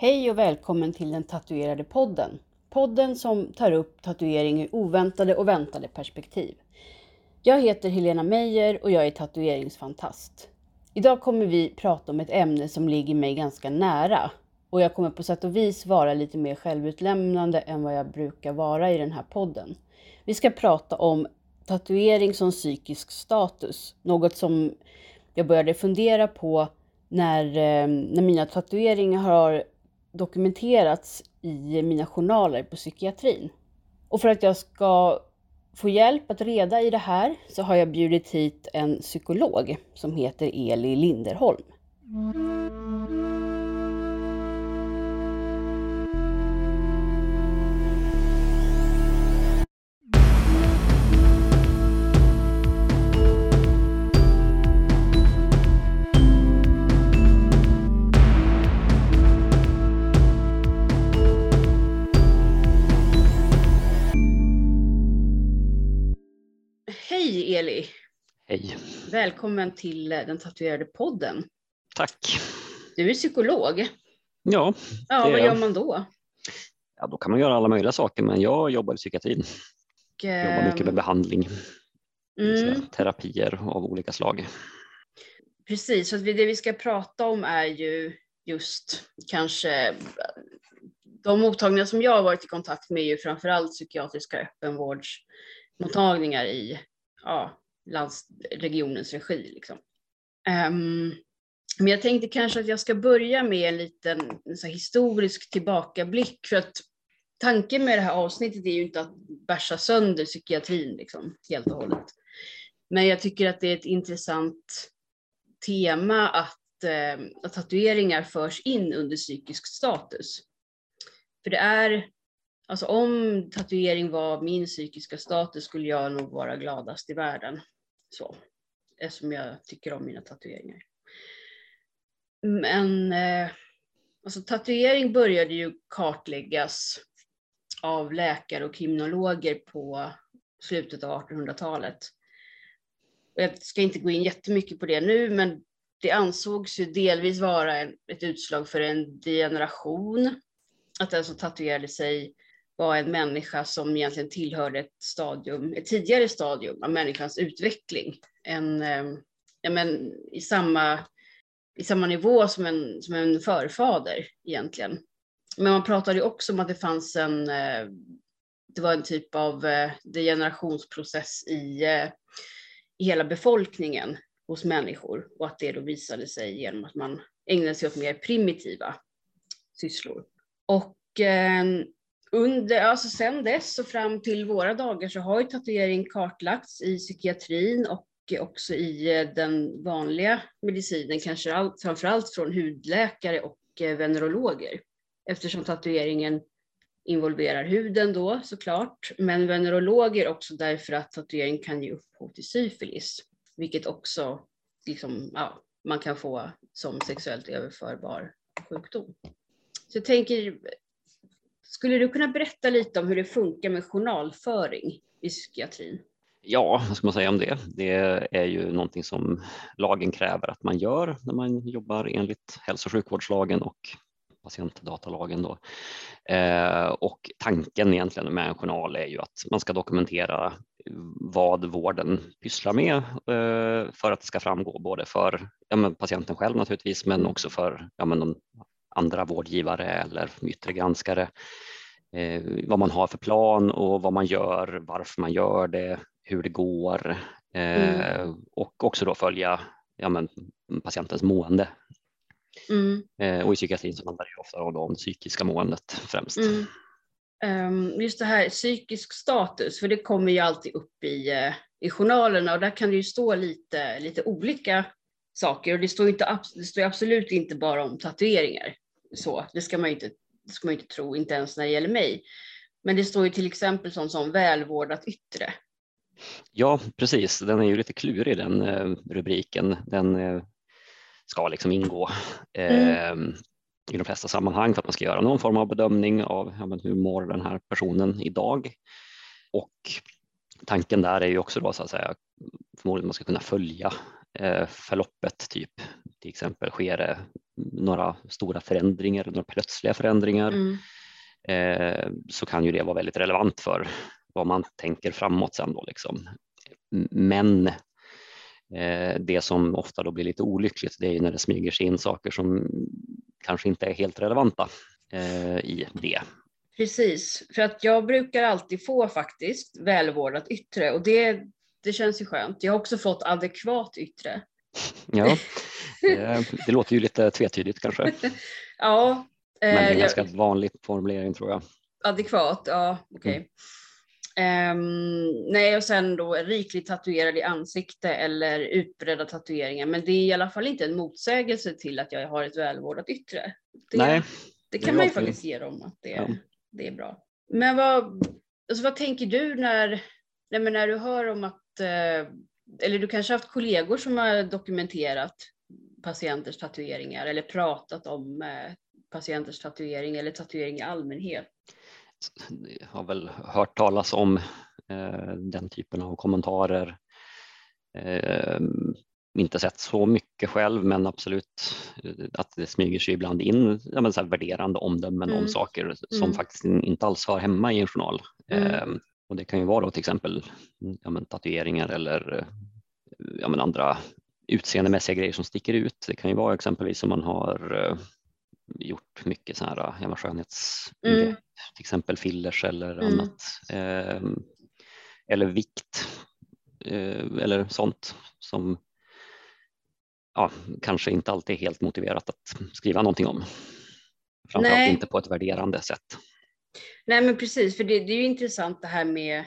Hej och välkommen till den tatuerade podden. Podden som tar upp tatuering i oväntade och väntade perspektiv. Jag heter Helena Meijer och jag är tatueringsfantast. Idag kommer vi prata om ett ämne som ligger mig ganska nära och jag kommer på sätt och vis vara lite mer självutlämnande än vad jag brukar vara i den här podden. Vi ska prata om tatuering som psykisk status, något som jag började fundera på när, eh, när mina tatueringar har dokumenterats i mina journaler på psykiatrin. Och för att jag ska få hjälp att reda i det här så har jag bjudit hit en psykolog som heter Eli Linderholm. Hej Eli! Hej. Välkommen till den tatuerade podden. Tack. Du är psykolog. Ja, Ja, Det vad gör man då? ja, då kan man göra alla möjliga saker, men jag jobbar i psykiatrin. Och, Jobbar mycket med behandling, mm, terapier av olika slag. precis, så det vi ska prata om är ju just kanske de mottagningar som jag har varit i kontakt med är ju framförallt psykiatriska öppenvårdsmottagningar i ja, lands, regionens regi. Liksom. Um, men jag tänkte kanske att jag ska börja med en liten så här historisk tillbakablick för att tanken med det här avsnittet är ju inte att bärsa sönder psykiatrin liksom, helt och hållet. Men jag tycker att det är ett intressant tema att, eh, att tatueringar förs in under psykisk status. För det är, alltså om tatuering var min psykiska status skulle jag nog vara gladast i världen. Så, eftersom jag tycker om mina tatueringar. Men eh, alltså, tatuering började ju kartläggas av läkare och kriminologer på slutet av 1800-talet. Jag ska inte gå in jättemycket på det nu, men det ansågs ju delvis vara en, ett utslag för en degeneration. Att den som tatuerade sig var en människa som egentligen tillhörde ett stadium, ett tidigare stadium av människans utveckling. En, eh, ja, men, i, samma, I samma nivå som en, som en förfader egentligen. Men man pratade också om att det fanns en, eh, det var en typ av eh, degenerationsprocess i, i hela befolkningen hos människor och att det då visade sig genom att man ägnade sig åt mer primitiva sysslor. Och under, alltså sen dess och fram till våra dagar så har ju tatuering kartlagts i psykiatrin och också i eh, den vanliga medicinen, kanske all, framförallt från hudläkare och eh, venerologer. Eftersom tatueringen involverar huden då såklart, men venerologer också därför att tatuering kan ge upphov till syfilis, vilket också liksom, ja, man kan få som sexuellt överförbar sjukdom. Så jag tänker, skulle du kunna berätta lite om hur det funkar med journalföring i psykiatrin? Ja, vad ska man säga om det? Det är ju någonting som lagen kräver att man gör när man jobbar enligt hälso och sjukvårdslagen och patientdatalagen. Då. Eh, och tanken egentligen med en journal är ju att man ska dokumentera vad vården pysslar med eh, för att det ska framgå både för ja, men patienten själv naturligtvis men också för ja, men de andra vårdgivare eller yttre granskare. Eh, vad man har för plan och vad man gör, varför man gör det, hur det går eh, och också då följa ja, men, patientens mående. Mm. Eh, och i psykiatrin så handlar det ofta då om det psykiska måendet främst. Mm. Ehm, just det här psykisk status, för det kommer ju alltid upp i, eh, i journalerna och där kan det ju stå lite, lite olika saker och det står, inte, det står absolut inte bara om tatueringar. Så, det ska man ju inte, ska man inte tro, inte ens när det gäller mig. Men det står ju till exempel sånt som välvårdat yttre. Ja, precis. Den är ju lite klurig den eh, rubriken. Den eh, ska liksom ingå eh, i de flesta sammanhang för att man ska göra någon form av bedömning av ja, hur mår den här personen idag. Och tanken där är ju också då så att säga förmodligen man ska kunna följa förloppet, typ till exempel sker det några stora förändringar, några plötsliga förändringar, Mm. eh, så kan ju det vara väldigt relevant för vad man tänker framåt sen då liksom. Men eh, det som ofta då blir lite olyckligt, det är ju när det smyger sig in saker som kanske inte är helt relevanta eh, i det. Precis, för att jag brukar alltid få faktiskt välvårdat yttre och det, det känns ju skönt. Jag har också fått adekvat yttre. Ja, det, det låter ju lite tvetydigt kanske, Ja, men det är eh, en jag- ganska vanlig formulering tror jag. adekvat, ja okej. Mm. Ehm, nej, och sen då rikligt tatuerad i ansikte eller utbredda tatueringar. Men det är i alla fall inte en motsägelse till att jag har ett välvårdat yttre. Det, Nej, det det kan man ju faktiskt ge dem att det, Ja. det är bra. Men vad, alltså vad tänker du när, nej när du hör om att, eh, eller du kanske haft kollegor som har dokumenterat patienters tatueringar eller pratat om eh, patienters tatuering eller tatuering i allmänhet. Jag har väl hört talas om eh, den typen av kommentarer. Eh, inte sett så mycket själv men absolut eh, att det smyger sig ibland in ja, så värderande omdömen Mm. om saker som Mm. faktiskt inte alls hör hemma i en journal. Mm. Eh, och det kan ju vara då till exempel ja, men tatueringar eller eh, ja, men andra utseendemässiga grejer som sticker ut. Det kan ju vara exempelvis om man har eh, gjort mycket så här ja, men skönhetsingrepp, Mm. till exempel fillers eller Mm. annat. Eh, eller vikt eh, eller sånt som ja, kanske inte alltid är helt motiverat att skriva någonting om. Framförallt Nej. inte på ett värderande sätt. Nej men precis, för det, det är ju intressant det här med,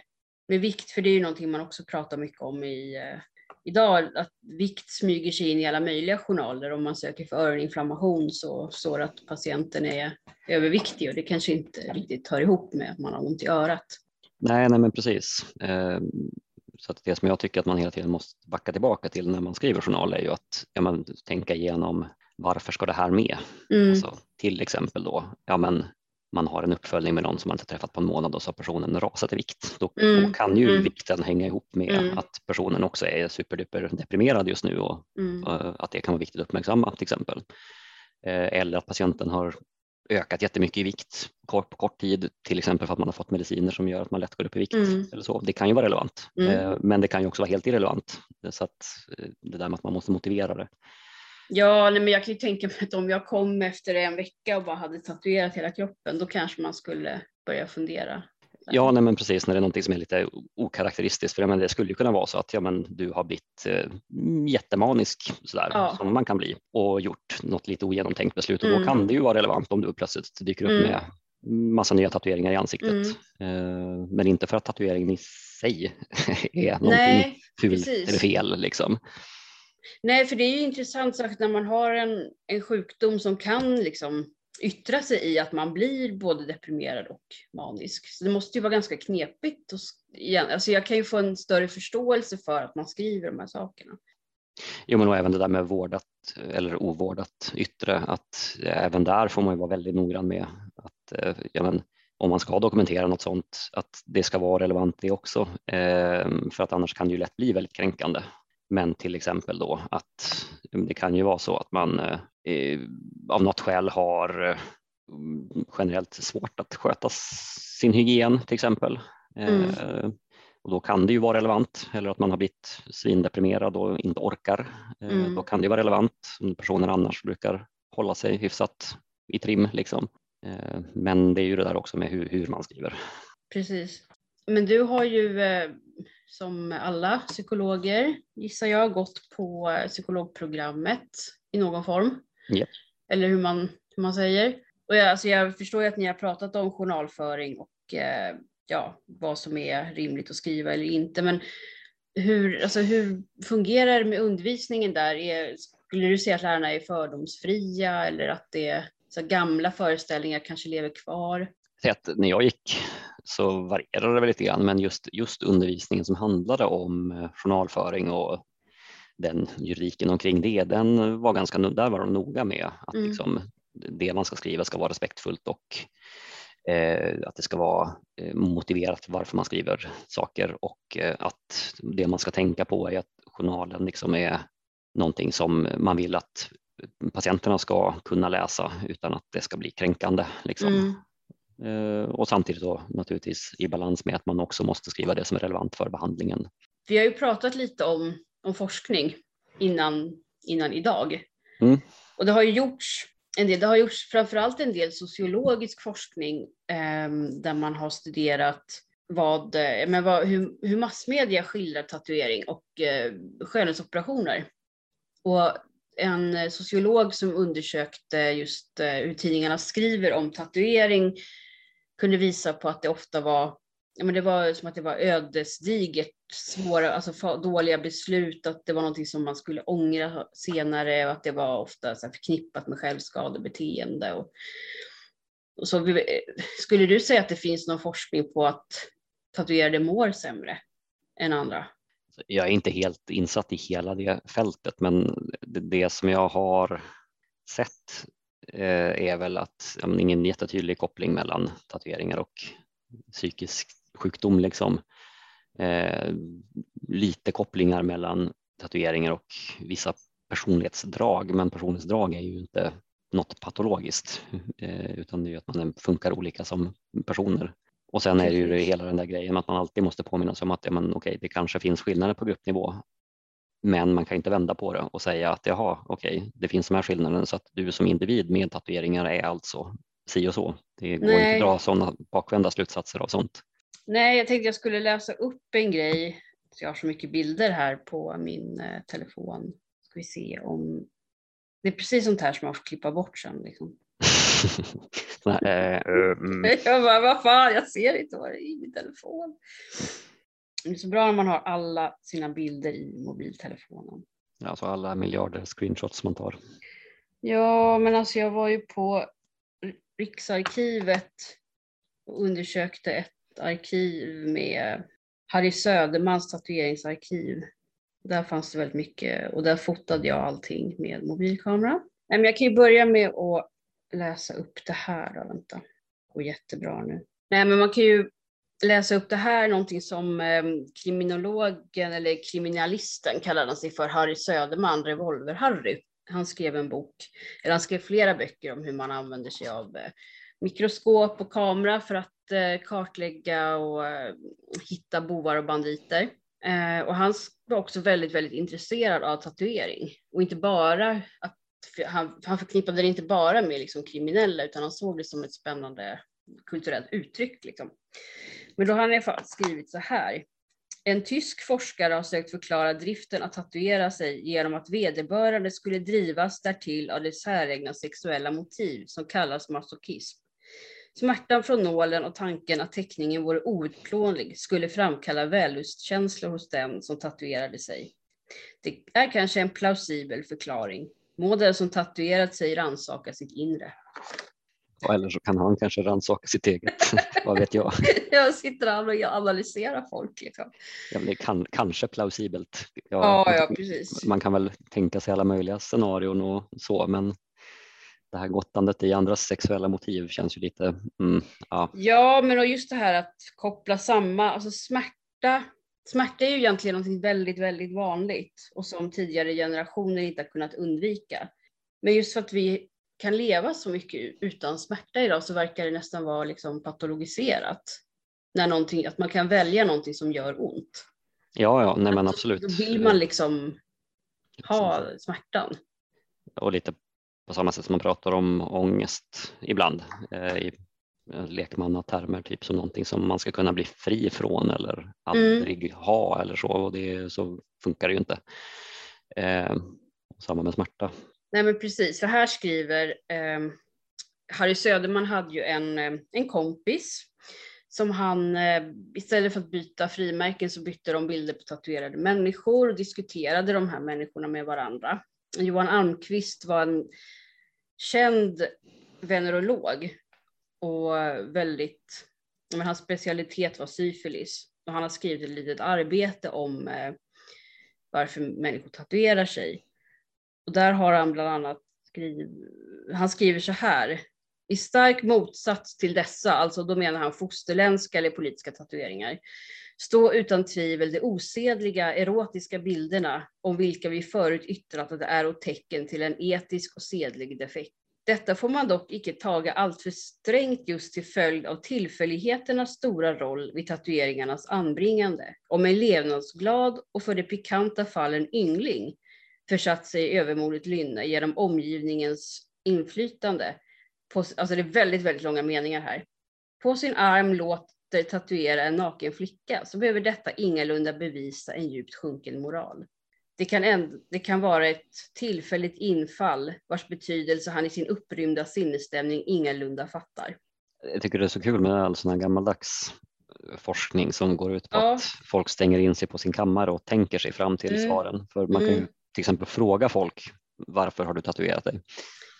med vikt, för det är ju någonting man också pratar mycket om i, eh, idag, att vikt smyger sig in i alla möjliga journaler. Om man söker för öroninflammation så står det att patienten är överviktig och det kanske inte riktigt hör ihop med att man har ont i örat. Nej, nej men precis. Eh, så att det som jag tycker att man hela tiden måste backa tillbaka till när man skriver journal är ju att ja, men, tänka igenom varför ska det här med? Mm, Alltså, till exempel då, ja men man har en uppföljning med någon som man inte träffat på en månad och så har personen rasat i vikt. Då, Mm, då kan ju mm. vikten hänga ihop med Mm. att personen också är superduper deprimerad just nu och mm, eh, att det kan vara viktigt att uppmärksamma till exempel. Eh, Eller att patienten har ökat jättemycket i vikt på kort tid, till exempel för att man har fått mediciner som gör att man lätt går upp i vikt. Mm. Eller så. Det kan ju vara relevant, Mm. Eh, men det kan ju också vara helt irrelevant. Så att eh, det där med att man måste motivera det. Ja, nej, men jag kan ju tänka mig att om jag kom efter en vecka och bara hade tatuerat hela kroppen, då kanske man skulle börja fundera. Ja, nej, men precis när det är någonting som är lite okaraktäristiskt. För menar, det skulle ju kunna vara så att ja, men du har blivit eh, jättemanisk sådär, Ja. som man kan bli och gjort något lite ogenomtänkt beslut och Mm. då kan det ju vara relevant om du plötsligt dyker upp Mm. med massa nya tatueringar i ansiktet. Mm. Eh, men inte för att tatueringen i sig är någonting Nej, fult precis. eller fel. Liksom. Nej, för det är ju intressant särskilt när man har en, en sjukdom som kan liksom yttra sig i att man blir både deprimerad och manisk. Så det måste ju vara ganska knepigt. Och, igen. Alltså jag kan ju få en större förståelse för att man skriver de här sakerna. Jo, men och även det där med vårdat eller ovårdat yttre, att även där får man ju vara väldigt noggrann med att eh, ja, men, om man ska dokumentera något sånt, att det ska vara relevant det också, eh, för att annars kan det ju lätt bli väldigt kränkande. Men till exempel då att det kan ju vara så att man eh, av något skäl har eh, generellt svårt att sköta sin hygien till exempel. Mm. Eh, och då kan det ju vara relevant, eller att man har blivit svindeprimerad och inte orkar. Eh, Mm. Då kan det vara relevant om personen annars brukar hålla sig hyfsat i trim. Liksom. Eh, Men det är ju det där också med hur, hur man skriver. Precis. Men du har ju eh, som alla psykologer, gissar jag, gått på psykologprogrammet i någon form. Japp. Eller hur man, hur man säger. Och jag, alltså jag förstår ju att ni har pratat om journalföring och eh, ja, vad som är rimligt att skriva eller inte. Men hur, alltså hur fungerar det med undervisningen där? Är, skulle du säga att lärarna är fördomsfria eller att det är så gamla föreställningar kanske lever kvar? Så att när jag gick så varierade det väl lite grann, men just, just undervisningen som handlade om eh, journalföring och den juridiken omkring det, den var ganska, där var de noga med att Mm. liksom, det man ska skriva ska vara respektfullt och eh, att det ska vara eh, motiverat varför man skriver saker och eh, att det man ska tänka på är att journalen liksom är någonting som man vill att patienterna ska kunna läsa utan att det ska bli kränkande. Liksom. Mm. Eh, och samtidigt då naturligtvis i balans med att man också måste skriva det som är relevant för behandlingen. Vi har ju pratat lite om, om forskning innan, innan idag. Mm. Och det har ju gjorts en del, det har gjorts framförallt en del sociologisk forskning eh, där man har studerat vad, eh, men vad, hur, hur massmedia skildrar tatuering och eh, skönhetsoperationer. Och en sociolog som undersökte just eh, hur tidningarna skriver om tatuering kunde visa på att det ofta var, ja men det var som att det var ödesdigert, svåra, alltså dåliga beslut, att det var någonting som man skulle ångra senare och att det var ofta så förknippat med självskadebeteende. Och, och så, skulle du säga att det finns någon forskning på att tatuerade mår sämre än andra? Jag är inte helt insatt i hela det fältet, men det, det som jag har sett är väl att ja, ingen jättetydlig koppling mellan tatueringar och psykisk sjukdom. Liksom. Eh, lite kopplingar mellan tatueringar och vissa personlighetsdrag, men personlighetsdrag är ju inte något patologiskt, eh, utan det är att man funkar olika som personer. Och sen är det ju hela den där grejen att man alltid måste påminna sig om att ja, men, okej, det kanske finns skillnader på gruppnivå, men man kan inte vända på det och säga att jaha, okej, det finns de här skillnaderna så att du som individ med tatueringar är alltså si och så. Det går Nej. inte att dra sådana bakvända slutsatser av sånt. Nej, jag tänkte jag skulle läsa upp en grej. Jag har så mycket bilder här på min eh, telefon. Ska vi se om det är precis sånt här som man får klippa bort sen. Liksom. Nej, uh, mm. Jag bara, vad fan, jag ser inte vad det är i min telefon. Det är så bra när man har alla sina bilder i mobiltelefonen. Alltså alla miljarder screenshots man tar. Ja, men alltså jag var ju på Riksarkivet och undersökte ett arkiv med Harry Södermans tatueringsarkiv. Där fanns det väldigt mycket och där fotade jag allting med mobilkamera. Men jag kan ju börja med att läsa upp det här då, vänta. Det går jättebra nu. Nej, men man kan ju läsa upp det här, någonting som eh, kriminologen eller kriminalisten kallade han sig för, Harry Söderman, Revolver-Harry. Han skrev en bok, eller han skrev flera böcker om hur man använder sig av eh, mikroskop och kamera för att eh, kartlägga och eh, hitta bovar och banditer. Eh, och han var också väldigt, väldigt intresserad av tatuering och inte bara att han, han förknippade det inte bara med liksom kriminella utan han såg det som ett spännande kulturellt uttryck. Liksom. Men då har han i alla fall skrivit så här. En tysk forskare har sökt förklara driften att tatuera sig genom att vederbörande skulle drivas därtill av det säregna sexuella motiv som kallas masochism. Smärtan från nålen och tanken att teckningen vore outplånlig skulle framkalla vällustkänslor hos den som tatuerade sig. Det är kanske en plausibel förklaring. Må den som tatuerat sig rannsaka sitt inre. Eller så kan han kanske rannsaka sitt eget, vad vet jag. jag sitter här och analyserar folk. Liksom. Ja, det kan, kanske plausibelt. Ja, ja, precis. Man kan väl tänka sig alla möjliga scenarion och så, men det här gottandet i andras sexuella motiv känns ju lite, mm, ja. Ja, men och just det här att koppla samman, alltså smärta, smärta är ju egentligen något väldigt, väldigt vanligt och som tidigare generationer inte har kunnat undvika. Men just för att vi kan leva så mycket utan smärta idag så verkar det nästan vara liksom patologiserat. När någonting, att man kan välja någonting som gör ont. Ja, ja, nej men absolut. Då vill man liksom ha smärtan. Och lite på samma sätt som man pratar om ångest ibland eh, i lekmannatermer, typ som någonting som man ska kunna bli fri från eller aldrig mm. ha eller så. Och det, så funkar det ju inte. Eh, samma med smärta. Nej men precis, så här skriver eh, Harry Söderman hade ju en, ehm, en kompis som han, eh, istället för att byta frimärken så bytte de bilder på tatuerade människor och diskuterade de här människorna med varandra. Johan Almqvist var en känd venerolog och väldigt, men hans specialitet var syfilis. Och han har skrivit ett litet arbete om eh, varför människor tatuerar sig. Och där har han bland annat skrivit, han skriver så här. I stark motsats till dessa, alltså då menar han fosterländska eller politiska tatueringar, stå utan tvivel de osedliga erotiska bilderna om vilka vi förut yttrat att det är och tecken till en etisk och sedlig defekt. Detta får man dock icke taga alltför strängt just till följd av tillfälligheternas stora roll vid tatueringarnas anbringande. Om en levnadsglad och för det pikanta fallen yngling försatt sig i övermodigt lynne genom omgivningens inflytande. På, alltså det är väldigt, väldigt långa meningar här. På sin arm låter tatuera en naken flicka så behöver detta ingalunda bevisa en djupt sjunken moral. Det kan, änd- det kan vara ett tillfälligt infall vars betydelse han i sin upprymda sinnesstämning ingalunda fattar. Jag tycker det är så kul med all sån här gammaldags forskning som går ut på Ja. att folk stänger in sig på sin kammare och tänker sig fram till Mm. svaren. För man kan ju Mm. Till exempel fråga folk varför har du tatuerat dig?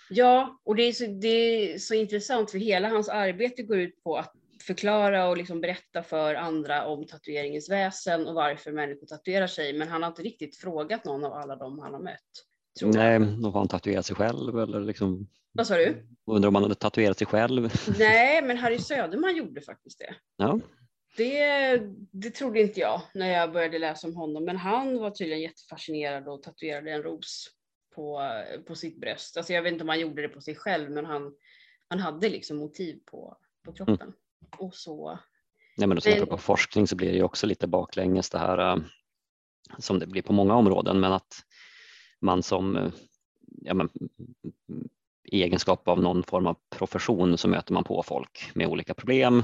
Ja, och det är, så, det är så intressant för hela hans arbete går ut på att förklara och liksom berätta för andra om tatueringens väsen och varför människor tatuerar sig. Men han har inte riktigt frågat någon av alla dem han har mött. Nej, då har han tatuerat sig själv eller liksom Vad sa du? undrar om han hade tatuerat sig själv. Nej, men Harry Söderman gjorde faktiskt det. Ja, Det, det trodde inte jag när jag började läsa om honom, men han var tydligen jättefascinerad och tatuerade en ros på, på sitt bröst. Alltså jag vet inte om han gjorde det på sig själv, men han, han hade liksom motiv på, på kroppen. Och så, Nej, men och sen Men- apropå forskning så blir det ju också lite baklänges det här äh, som det blir på många områden, men att man som äh, ja, men, i egenskap av någon form av profession så möter man på folk med olika problem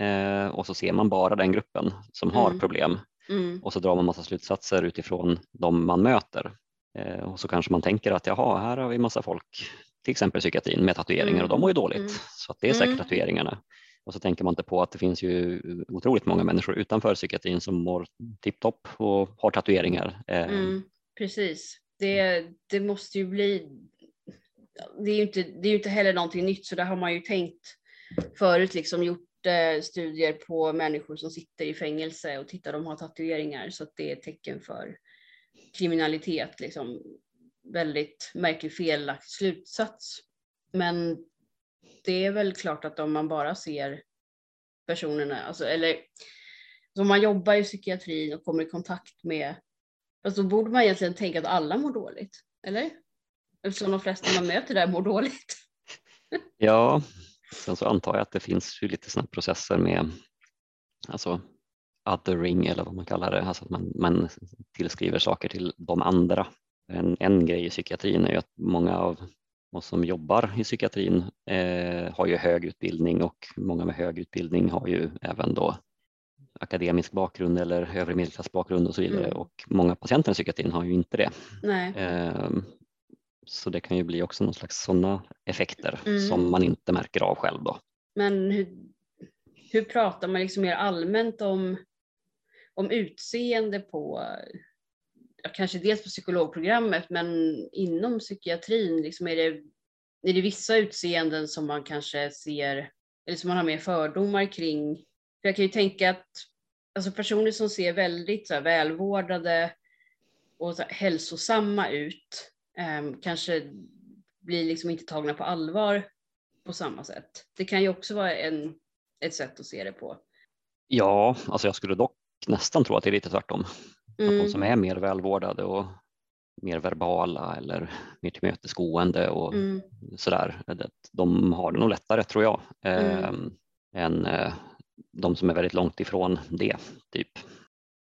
eh, och så ser man bara den gruppen som har Mm. problem mm, och så drar man massa slutsatser utifrån de man möter. Eh, och så kanske man tänker att jaha, här har vi massa folk, till exempel psykiatrin med tatueringar Mm. och de mår ju dåligt Mm. så att det är säkert Mm. tatueringarna. Och så tänker man inte på att det finns ju otroligt många människor utanför psykiatrin som mår tipptopp och har tatueringar. Eh, mm, precis. Det, det måste ju bli... Det är ju, inte, det är inte heller någonting nytt, så där har man ju tänkt förut, liksom gjort eh, studier på människor som sitter i fängelse och tittar, de har tatueringar, så att det är ett tecken för kriminalitet. Liksom. Väldigt märklig felaktig slutsats. Men det är väl klart att om man bara ser personerna, alltså, eller alltså, om man jobbar i psykiatrin och kommer i kontakt med, fast då borde man egentligen tänka att alla mår dåligt, eller? Eftersom de flesta man möter där mår dåligt. Ja, sen så antar jag att det finns ju lite sådana processer med alltså othering eller vad man kallar det, alltså att man, man tillskriver saker till de andra. En, en grej i psykiatrin är ju att många av oss som jobbar i psykiatrin eh, har ju hög utbildning och många med hög utbildning har ju även då akademisk bakgrund eller övre medelklassbakgrund och så vidare Mm. och många patienter i psykiatrin har ju inte det. Nej. Så det kan ju bli också någon slags sådana effekter Mm. som man inte märker av själv då. Men hur, hur pratar man liksom mer allmänt om, om utseende på, kanske dels på psykologprogrammet, men inom psykiatrin, liksom är, det, är det vissa utseenden som man kanske ser, eller som man har mer fördomar kring? För jag kan ju tänka att alltså personer som ser väldigt så här, välvårdade och så här, hälsosamma ut, kanske blir liksom inte tagna på allvar på samma sätt. Det kan ju också vara en, ett sätt att se det på. Ja, alltså jag skulle dock nästan tro att det är lite tvärtom. Att Mm. de som är mer välvårdade och mer verbala eller mer tillmötesgående och Mm. sådär, de har det nog lättare tror jag Mm. ehm, än eh, de som är väldigt långt ifrån det. typ.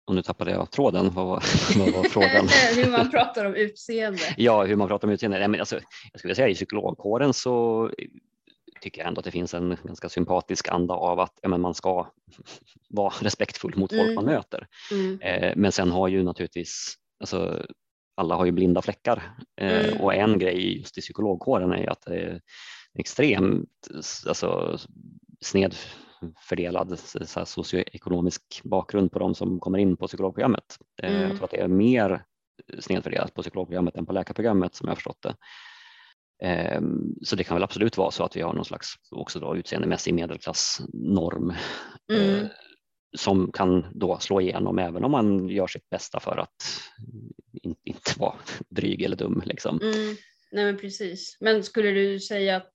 Och nu tappade jag tråden, vad var, vad var frågan? Hur man pratar om utseende. Ja, hur man pratar om utseende. Nej, men alltså, jag skulle säga i psykologkåren så tycker jag ändå att det finns en ganska sympatisk anda av att men man ska vara respektfull mot folk Mm. man möter. Mm. Eh, men sen har ju naturligtvis, alltså, alla har ju blinda fläckar eh, Mm. och en grej just i psykologkåren är ju att det är extremt alltså, snedfördelad så här, socioekonomisk bakgrund på de som kommer in på psykologprogrammet. Eh, Mm. Jag tror att det är mer snedfördelat på psykologprogrammet än på läkarprogrammet som jag har förstått det. Ehm, Så det kan väl absolut vara så att vi har någon slags också då utseendemässig medelklassnorm Mm. eh, som kan då slå igenom även om man gör sitt bästa för att in, inte vara dryg eller dum. Liksom. Mm. Nej men precis. Men skulle du säga att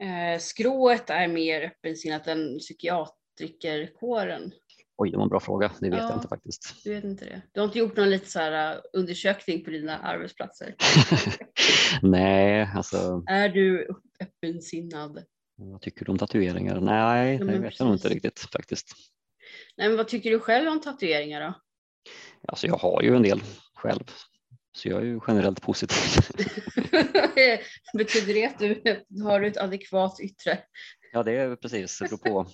psykologskrået är mer öppensinnat än psykiatrikerkåren? Oj, det var en bra fråga. Det vet Ja. jag inte faktiskt. Du vet inte det? Du har inte gjort någon lite så här uh, undersökning på dina arbetsplatser? Nej, alltså Är du öppensinnad? vad tycker du om tatueringar? Nej, Ja, det vet jag nog inte precis. riktigt faktiskt. Nej, men vad tycker du själv om tatueringar då? Alltså jag har ju en del själv, så jag är ju generellt positiv. Betyder det att du har ett adekvat yttre? Ja, det är precis, det beror på.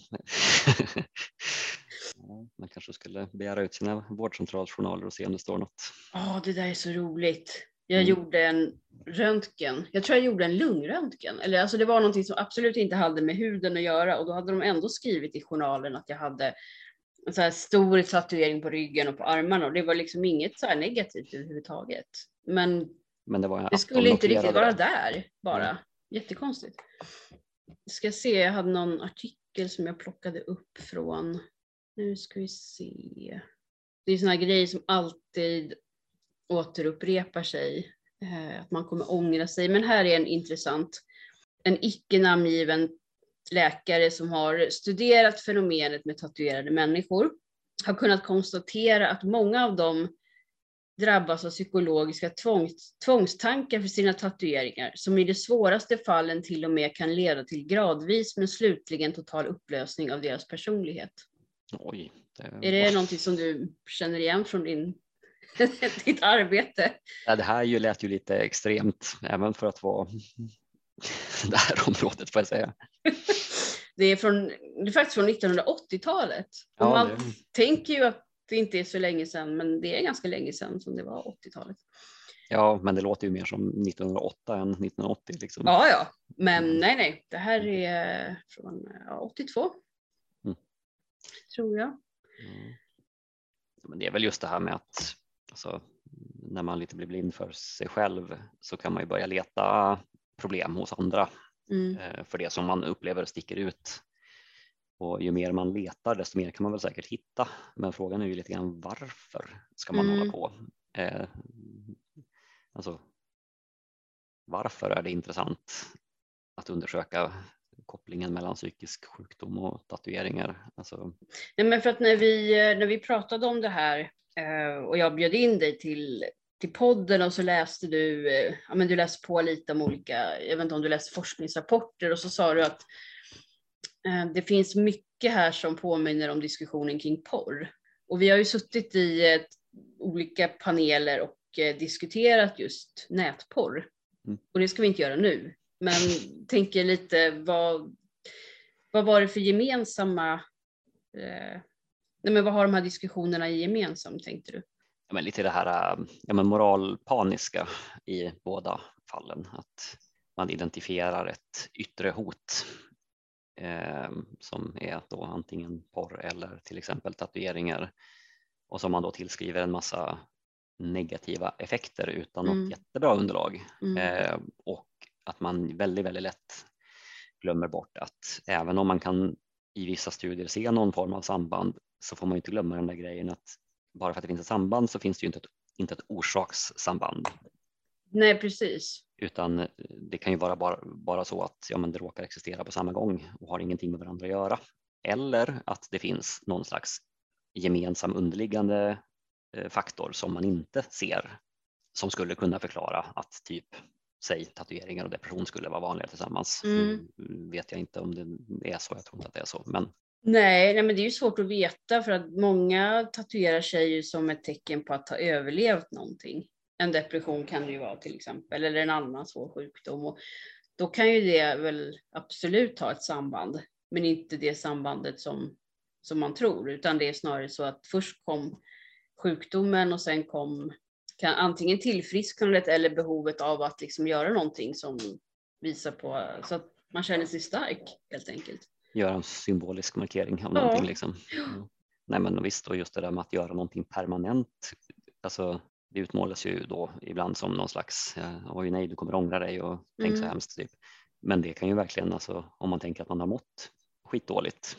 Man kanske skulle begära ut sina vårdcentralsjournaler och se om det står något. Ja, det där är så roligt. Jag Mm. gjorde en röntgen. Jag tror jag gjorde en lungröntgen. Eller alltså det var någonting som absolut inte hade med huden att göra och då hade de ändå skrivit i journalen att jag hade så här stor tatuering på ryggen och på armarna och det var liksom inget så här negativt överhuvudtaget. Men Men det var det skulle inte riktigt vara där bara. Jättekonstigt. Jag ska se, jag hade någon artikel som jag plockade upp från, nu ska vi se. Det är såna här grejer som alltid återupprepar sig. Eh, att man kommer ångra sig. Men här är en intressant. En icke namngiven läkare som har studerat fenomenet med tatuerade människor har kunnat konstatera att många av dem drabbas av psykologiska tvångs, tvångstankar för sina tatueringar som i de svåraste fallen till och med kan leda till gradvis men slutligen total upplösning av deras personlighet. Oj, det, Är det någonting som du känner igen från din, ditt arbete? ja, det här ju lät ju lite extremt, även för att vara det här området får jag säga. Det är, från, det är faktiskt från 1980-talet. Och Ja, man det- tänker ju att det inte är så länge sedan, men det är ganska länge sedan som det var 80-talet. Ja, men det låter ju mer som 1908 än 1980. Liksom. Ja, ja, men Mm. nej, nej, det här är från ja, 82. Mm. Tror jag. Mm. Men det är väl just det här med att alltså, när man lite blir blind för sig själv så kan man ju börja leta problem hos andra Mm. eh, för det som man upplever sticker ut. Och ju mer man letar desto mer kan man väl säkert hitta. Men frågan är ju lite grann varför ska man Mm. hålla på? Eh, alltså, varför är det intressant att undersöka kopplingen mellan psykisk sjukdom och tatueringar? Alltså, Nej, men för att när vi, eh, när vi pratade om det här eh, och jag bjöd in dig till, till podden och så läste du, eh, ja men du läste på lite om olika, jag vet inte om du läste forskningsrapporter och så sa du att eh, det finns mycket här som påminner om diskussionen kring porr. Och vi har ju suttit i eh, olika paneler och eh, diskuterat just nätporr. Mm. Och det ska vi inte göra nu. Men tänker lite vad, vad var det för gemensamma eh, nej men vad har de här diskussionerna gemensamt tänkte du? Ja, men lite det här äh, ja, men moralpaniska i båda fallen. Att man identifierar ett yttre hot eh, som är då antingen porr eller till exempel tatueringar och som man då tillskriver en massa negativa effekter utan Mm. något jättebra underlag. Mm. Eh, och att man väldigt, väldigt lätt glömmer bort att även om man kan i vissa studier se någon form av samband så får man inte glömma den där grejen att bara för att det finns ett samband så finns det ju inte ett, inte ett orsakssamband Nej precis. utan eh, det kan ju vara bara, bara så att ja, men det råkar existera på samma gång och har ingenting med varandra att göra. Eller att det finns någon slags gemensam underliggande eh, faktor som man inte ser som skulle kunna förklara att typ säg tatueringar och depression skulle vara vanliga tillsammans. Mm. Vet jag inte om det är så, jag tror inte att det är så. Men Nej, nej men det är ju svårt att veta för att många tatuerar sig ju som ett tecken på att ha överlevt någonting. En depression kan det ju vara till exempel eller en annan svår sjukdom. Och då kan ju det väl absolut ha ett samband, men inte det sambandet som, som man tror, utan det är snarare så att först kom sjukdomen och sen kom kan, antingen tillfrisknandet eller behovet av att liksom göra någonting som visar på så att man känner sig stark helt enkelt göra en symbolisk markering av Ja. någonting. Liksom. Mm. Nej men visst, och just det där med att göra någonting permanent. Alltså, det utmålas ju då ibland som någon slags, eh, oj nej du kommer ångra dig och tänk så Mm. hemskt. Typ. Men det kan ju verkligen, alltså, om man tänker att man har mått skitdåligt,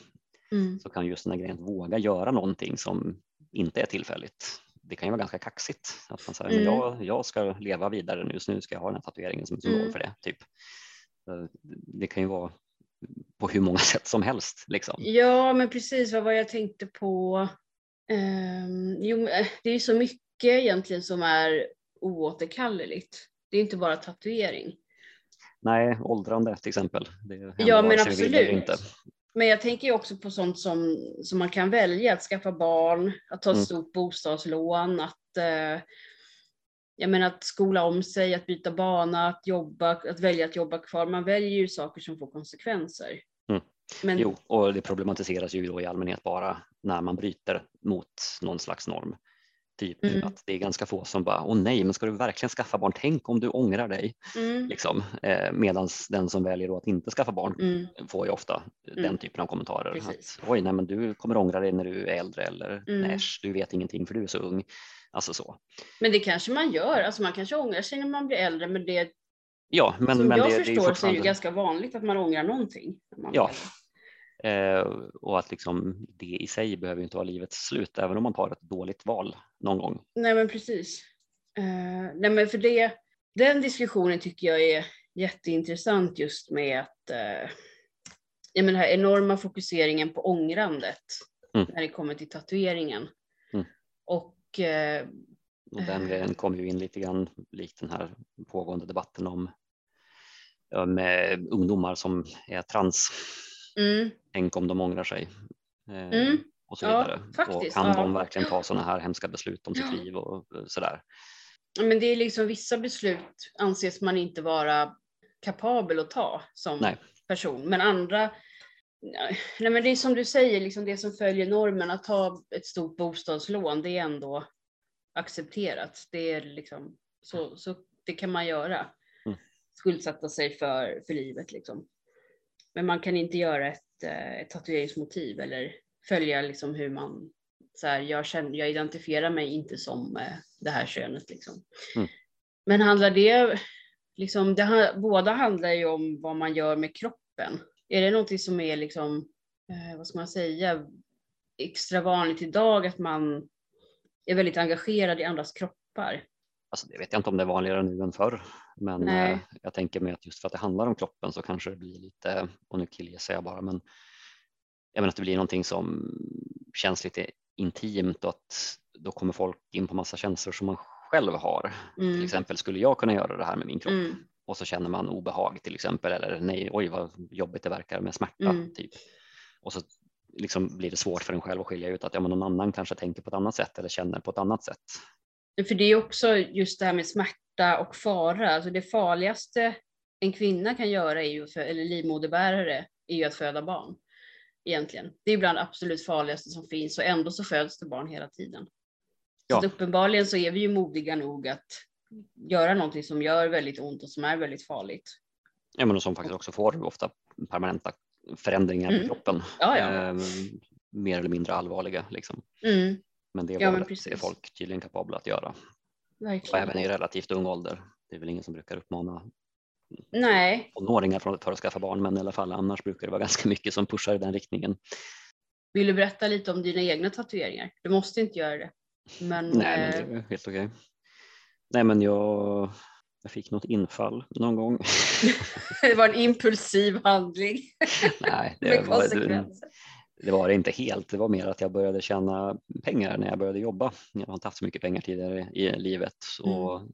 Mm. så kan just den här grejen att våga göra någonting som inte är tillfälligt. Det kan ju vara ganska kaxigt. Att man säger, men Mm. jag, jag ska leva vidare nu, så nu ska jag ha den här tatueringen som symbol Mm. för det. Typ. Det kan ju vara på hur många sätt som helst. Liksom. Ja, men precis vad var jag tänkte på? Um, jo, eh, det är så mycket egentligen som är oåterkalleligt. Det är inte bara tatuering. Nej, åldrande till exempel. ja, men absolut. Inte. Men jag tänker ju också på sånt som, som man kan välja, att skaffa barn, att ta ett mm. stort bostadslån, att, eh, jag menar, att skola om sig, att byta bana, att jobba, att välja att jobba kvar. Man väljer ju saker som får konsekvenser. Mm. Men... Jo, och det problematiseras ju då i allmänhet bara när man bryter mot någon slags norm. Typ mm. att det är ganska få som bara, åh nej, men ska du verkligen skaffa barn? Tänk om du ångrar dig. Mm. Liksom. Eh, Medan den som väljer att inte skaffa barn mm. får ju ofta mm. den typen av kommentarer. Att, Oj, nej men du kommer ångra dig när du är äldre eller mm. näsch, du vet ingenting för du är så ung. Alltså så. Men det kanske man gör, alltså man kanske ångrar sig när man blir äldre, men det Ja, men, som men jag det, förstår det är fortfarande... så är det ganska vanligt att man ångrar någonting. Man ja, Eh, och att liksom det i sig behöver inte vara livets slut, även om man tar ett dåligt val någon gång. Nej men precis. Eh, nej men för det, den diskussionen tycker jag är jätteintressant just med att eh, jag menar, den här enorma fokuseringen på ångrandet mm. när det kommer till tatueringen. Mm. Och, eh, och den grejen kom ju in lite grann likt den här pågående debatten om med ungdomar som är trans Mm. Tänk om de ångrar sig. Eh, mm. Och så vidare. Ja, och kan ja. de verkligen ta sådana här hemska beslut om sitt ja. liv och sådär. Men det är liksom vissa beslut anses man inte vara kapabel att ta som nej. person. Men andra, nej men det är som du säger, liksom det som följer normen, att ta ett stort bostadslån, det är ändå accepterat. Det är liksom, så, så det kan man göra. Mm. Skuldsätta sig för, för livet liksom. Men man kan inte göra ett, eh, ett tatueringsmotiv eller följa liksom hur man så här, jag, känner, jag identifierar mig inte som eh, det här könet. Liksom. Mm. Men handlar det, liksom, det, båda handlar ju om vad man gör med kroppen. Är det någonting som är liksom, eh, vad ska man säga, extra vanligt idag att man är väldigt engagerad i andras kroppar? Alltså det vet jag inte om det är vanligare nu än förr, men eh, jag tänker mig att just för att det handlar om kroppen så kanske det blir lite, och nu killgissar jag bara, men jag menar att det blir någonting som känns lite intimt och att då kommer folk in på massa känslor som man själv har. Mm. Till exempel skulle jag kunna göra det här med min kropp mm. Och så känner man obehag till exempel eller nej, oj vad jobbigt det verkar med smärta mm. typ. Och så liksom blir det svårt för en själv att skilja ut att ja, men någon annan kanske tänker på ett annat sätt eller känner på ett annat sätt. För det är också just det här med smärta och fara. Alltså det farligaste en kvinna kan göra, är ju, eller livmoderbärare, är ju att föda barn. Egentligen. Det är bland det absolut farligaste som finns och ändå så föds det barn hela tiden. Ja. Så uppenbarligen så är vi ju modiga nog att göra någonting som gör väldigt ont och som är väldigt farligt. Ja, men och som faktiskt också får ofta permanenta förändringar mm. på kroppen. Ja, ja. Eh, mer eller mindre allvarliga. Liksom. Mm. Men det ja, är folk tydligen kapabla att göra. Verkligen. Och även i relativt ung ålder. Det är väl ingen som brukar uppmana Nej. tonåringar från att skaffa barn, men i alla fall annars brukar det vara ganska mycket som pushar i den riktningen. Vill du berätta lite om dina egna tatueringar? Du måste inte göra det. Men, Nej, men det är eh, helt okej. Nej, men jag, jag fick något infall någon gång. det var en impulsiv handling. Nej, det var, det var det inte helt. Det var mer att jag började tjäna pengar när jag började jobba. Jag har inte haft så mycket pengar tidigare i livet. Så, mm.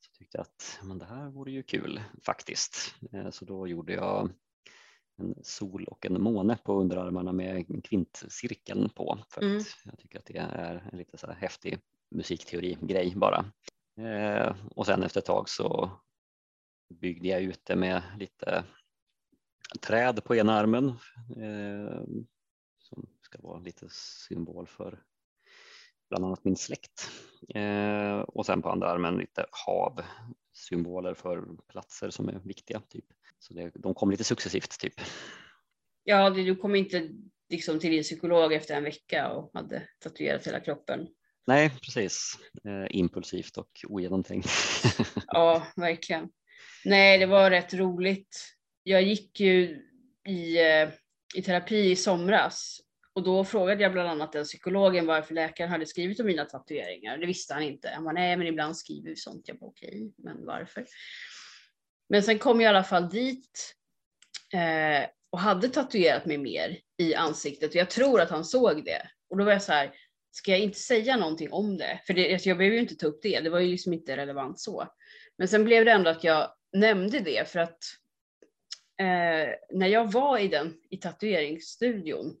så tyckte jag att men det här vore ju kul faktiskt. Eh, så då gjorde jag en sol och en måne på underarmarna med kvintcirkeln på. För mm. att jag tycker att det är en lite så här häftig musikteori-grej bara. Eh, och sen efter ett tag så byggde jag ut det med lite träd på ena armen eh, som ska vara lite symbol för bland annat min släkt. Eh, och sen på andra armen lite hav, symboler för platser som är viktiga. Typ. Så det, de kom lite successivt typ. Ja, du kom inte liksom till din psykolog efter en vecka och hade tatuerat hela kroppen. Nej, precis. Eh, impulsivt och ogenomtänkt. ja, verkligen. Nej, det var rätt roligt. Jag gick ju i, eh, i terapi i somras och då frågade jag bland annat den psykologen varför läkaren hade skrivit om mina tatueringar. Det visste han inte. Han bara, nej men ibland skriver vi sånt. Jag bara okej, okay, men varför? Men sen kom jag i alla fall dit eh, och hade tatuerat mig mer i ansiktet. Och jag tror att han såg det. Och då var jag så här, ska jag inte säga någonting om det? För det, alltså jag behöver ju inte ta upp det, det var ju liksom inte relevant så. Men sen blev det ändå att jag nämnde det för att eh, när jag var i den i tatueringsstudion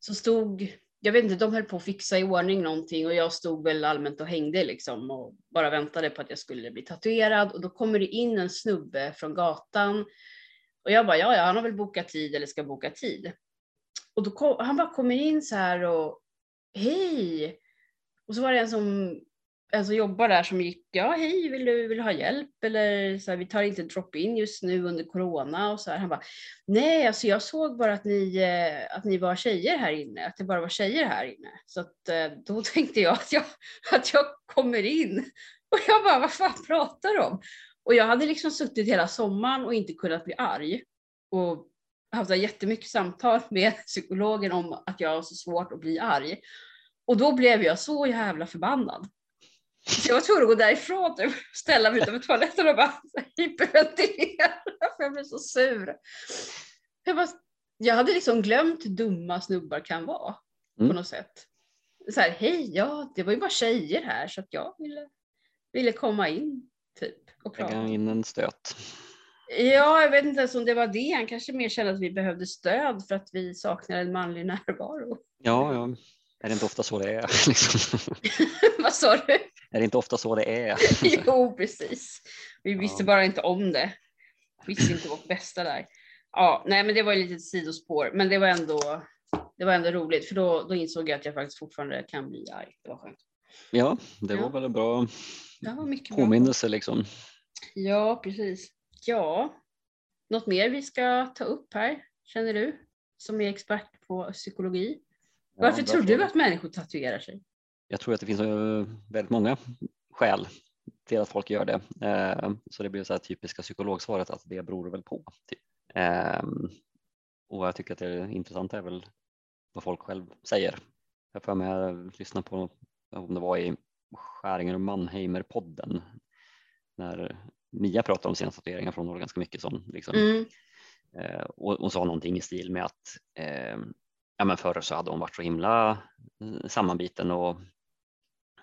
så stod, jag vet inte, de höll på att fixa i ordning någonting och jag stod väl allmänt och hängde liksom och bara väntade på att jag skulle bli tatuerad och då kommer det in en snubbe från gatan och jag bara, ja, ja, han har väl bokat tid eller ska boka tid. Och då kom, han bara kommer in så här och hej! Och så var det en som, en som jobbar där som gick, ja hej, vill du, vill du ha hjälp? Eller så här, vi tar inte drop-in just nu under corona. Och så här. Han bara, nej, alltså jag såg bara att ni, eh, att ni var tjejer här inne, att det bara var tjejer här inne. Så att, eh, då tänkte jag att, jag att jag kommer in. Och jag bara, vad fan pratar du om? Och jag hade liksom suttit hela sommaren och inte kunnat bli arg. Och haft jättemycket samtal med psykologen om att jag har så svårt att bli arg. Och då blev jag så jävla förbannad. Så jag var tvungen att gå därifrån och ställa mig utanför toaletten och bara hyperventilera för jag blev så sur. Jag, bara, jag hade liksom glömt hur dumma snubbar kan vara mm. på något sätt. Så här, hej, ja, det var ju bara tjejer här så att jag ville, ville komma in typ och prata. Lägga in en stöt. Ja, jag vet inte ens om det var det. Han kanske mer kände att vi behövde stöd för att vi saknar en manlig närvaro. Ja, ja. Är det inte ofta så det är? Liksom? Vad sa du? Är det inte ofta så det är? jo, precis. Vi visste ja. bara inte om det. Vi visste inte vårt bästa där. Ja, nej, men det var ju lite sidospår, men det var ändå, det var ändå roligt för då, då insåg jag att jag faktiskt fortfarande kan bli arg. Det var skönt. Ja, det var ja. väl en bra ja, påminnelse bra. liksom. Ja, precis. Ja, något mer vi ska ta upp här, känner du? Som är expert på psykologi. Varför tror du att människor tatuerar sig? Jag tror att det finns eh, väldigt många skäl till att folk gör det. Eh, så det blir så här typiska psykologsvaret att det beror väl på. Typ. Ehm, och jag tycker att det intressanta är väl vad folk själv säger. Jag får med lyssna på om det var i Skäringer och Mannheimer-podden när Mia pratade om sina tatueringar från hon ganska mycket sån. Liksom. Mm. Eh, och hon sa någonting i stil med att eh, ja, men förr så hade hon varit så himla eh, sammanbiten och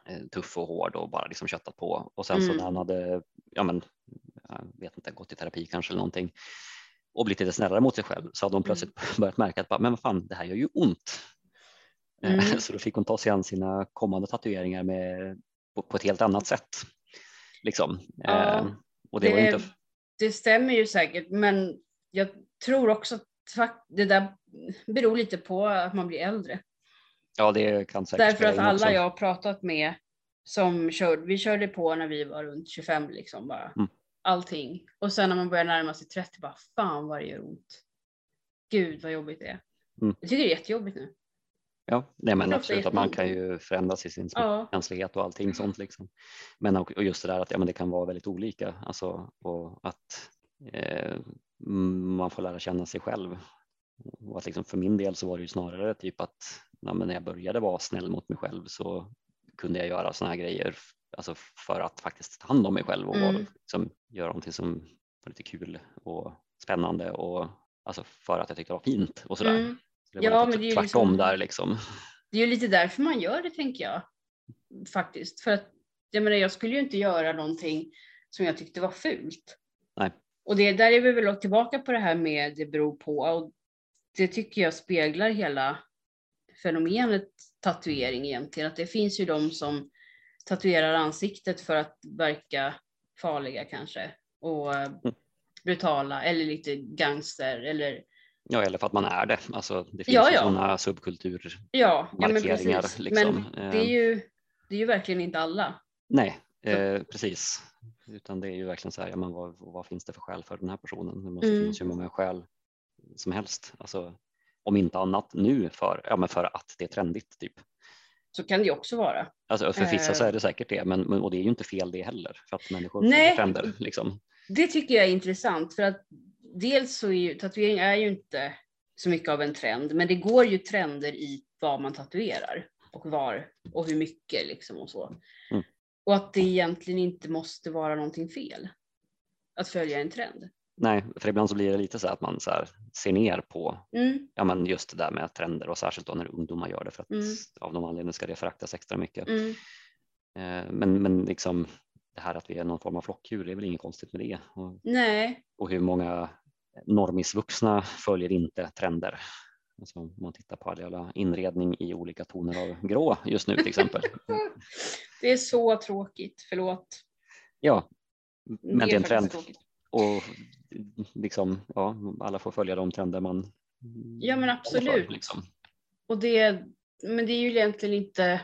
eh, tuff och hård och bara liksom köttat på. Och sen mm. så när hon hade, ja men, jag vet inte, gått i terapi kanske eller någonting och blivit lite snällare mot sig själv så hade hon mm. plötsligt mm. börjat märka att men vad fan, det här gör ju ont. Eh, mm. Så då fick hon ta sig an sina kommande tatueringar med, på, på ett helt annat sätt. Liksom. Ja. Och det, det, inte... det stämmer ju säkert, men jag tror också att det där beror lite på att man blir äldre. Ja, det kan säkert Därför att alla också. jag har pratat med som körde, vi körde på när vi var runt 25 liksom bara. Mm. Allting. Och sen när man börjar närma sig 30 bara fan vad det gör ont. Gud vad jobbigt det är. Mm. Jag tycker det är jättejobbigt nu. Ja, nej, men absolut att man kan ju förändras i sin ja. känslighet och allting sånt. Liksom. Men och just det där att ja, men det kan vara väldigt olika alltså, och att eh, man får lära känna sig själv. Och att liksom för min del så var det ju snarare typ att ja, när jag började vara snäll mot mig själv så kunde jag göra sådana här grejer alltså för att faktiskt ta hand om mig själv och mm. liksom, göra någonting som var lite kul och spännande och alltså för att jag tyckte det var fint och sådär. Mm. Det ja, men det är tvärtom liksom, där liksom. Det är ju lite därför man gör det tänker jag. Faktiskt. För att jag menar, jag skulle ju inte göra någonting som jag tyckte var fult. Nej. Och det, där är vi väl tillbaka på det här med det beror på. Och det tycker jag speglar hela fenomenet tatuering egentligen. Att det finns ju de som tatuerar ansiktet för att verka farliga kanske. Och mm. brutala eller lite gangster eller Ja, eller för att man är det. Alltså, det finns ja, ja. sådana subkulturmarkeringar. Ja, ja, men, precis. Liksom. men det är, ju, det är ju verkligen inte alla. Nej, eh, precis. Utan det är ju verkligen så här, ja, men vad, vad finns det för skäl för den här personen? Det måste mm. finnas hur många skäl som helst. Alltså, om inte annat nu för, ja, men för att det är trendigt. Typ. Så kan det också vara. Alltså, för vissa så är det säkert det, men, och det är ju inte fel det heller. För att människor Nej, trender. Liksom. Det tycker jag är intressant för att dels så är ju tatuering är ju inte så mycket av en trend, men det går ju trender i vad man tatuerar och var och hur mycket liksom och så. Mm. Och att det egentligen inte måste vara någonting fel. att följa en trend. Nej, för ibland så blir det lite så att man så ser ner på Mm, ja, men just det där med trender och särskilt då när ungdomar gör det för att Mm. av någon anledning ska det föraktas extra mycket. mm, Eh, Men, men liksom det här att vi är någon form av flockdjur, det är väl inget konstigt med det. Och, nej, och hur många normisvuxna följer inte trender? Alltså om man tittar på all inredning i olika toner av grå just nu till exempel. det är så tråkigt. Förlåt. Ja, men det är en trend och liksom, ja, alla får följa de trender man Ja, men absolut. För, liksom. Och det, men det är ju egentligen inte,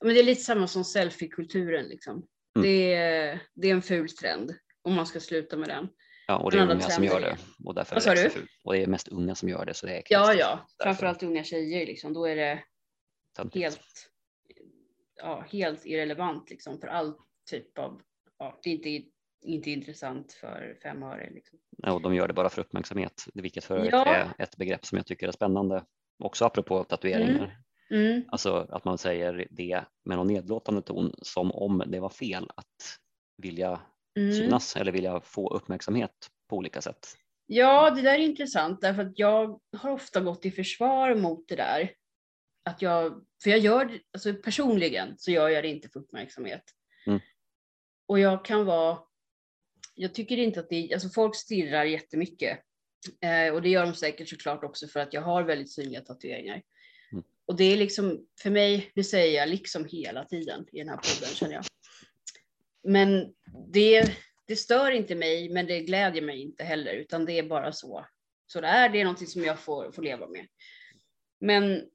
men det är lite samma som selfie-kulturen liksom. Mm. Det, är, det är en ful trend om man ska sluta med den. Ja, och det är unga som gör det och därför Vad är det sa du? fult. Och det är mest unga som gör det så det är Ja, ja, därför. framförallt unga tjejer liksom. Då är det helt, ja, helt irrelevant liksom för all typ av, ja, det är inte, inte intressant för fem öre liksom. Ja, och de gör det bara för uppmärksamhet, vilket för Ja. är ett begrepp som jag tycker är spännande. Också apropå tatueringar, Mm, alltså att man säger det med någon nedlåtande ton som om det var fel att vilja mm. synas eller vilja få uppmärksamhet på olika sätt. Ja, det där är intressant därför att jag har ofta gått i försvar mot det där. Att jag, för jag gör alltså personligen så gör jag det inte för uppmärksamhet. Mm. Och jag kan vara, jag tycker inte att det, alltså folk stirrar jättemycket. Eh, och det gör de säkert såklart också för att jag har väldigt synliga tatueringar. Mm. Och det är liksom, för mig, det säger jag liksom hela tiden i den här podden känner jag. Men det, det stör inte mig, men det glädjer mig inte heller, utan det är bara så. Så det är, det är någonting som jag får, får leva med. Men,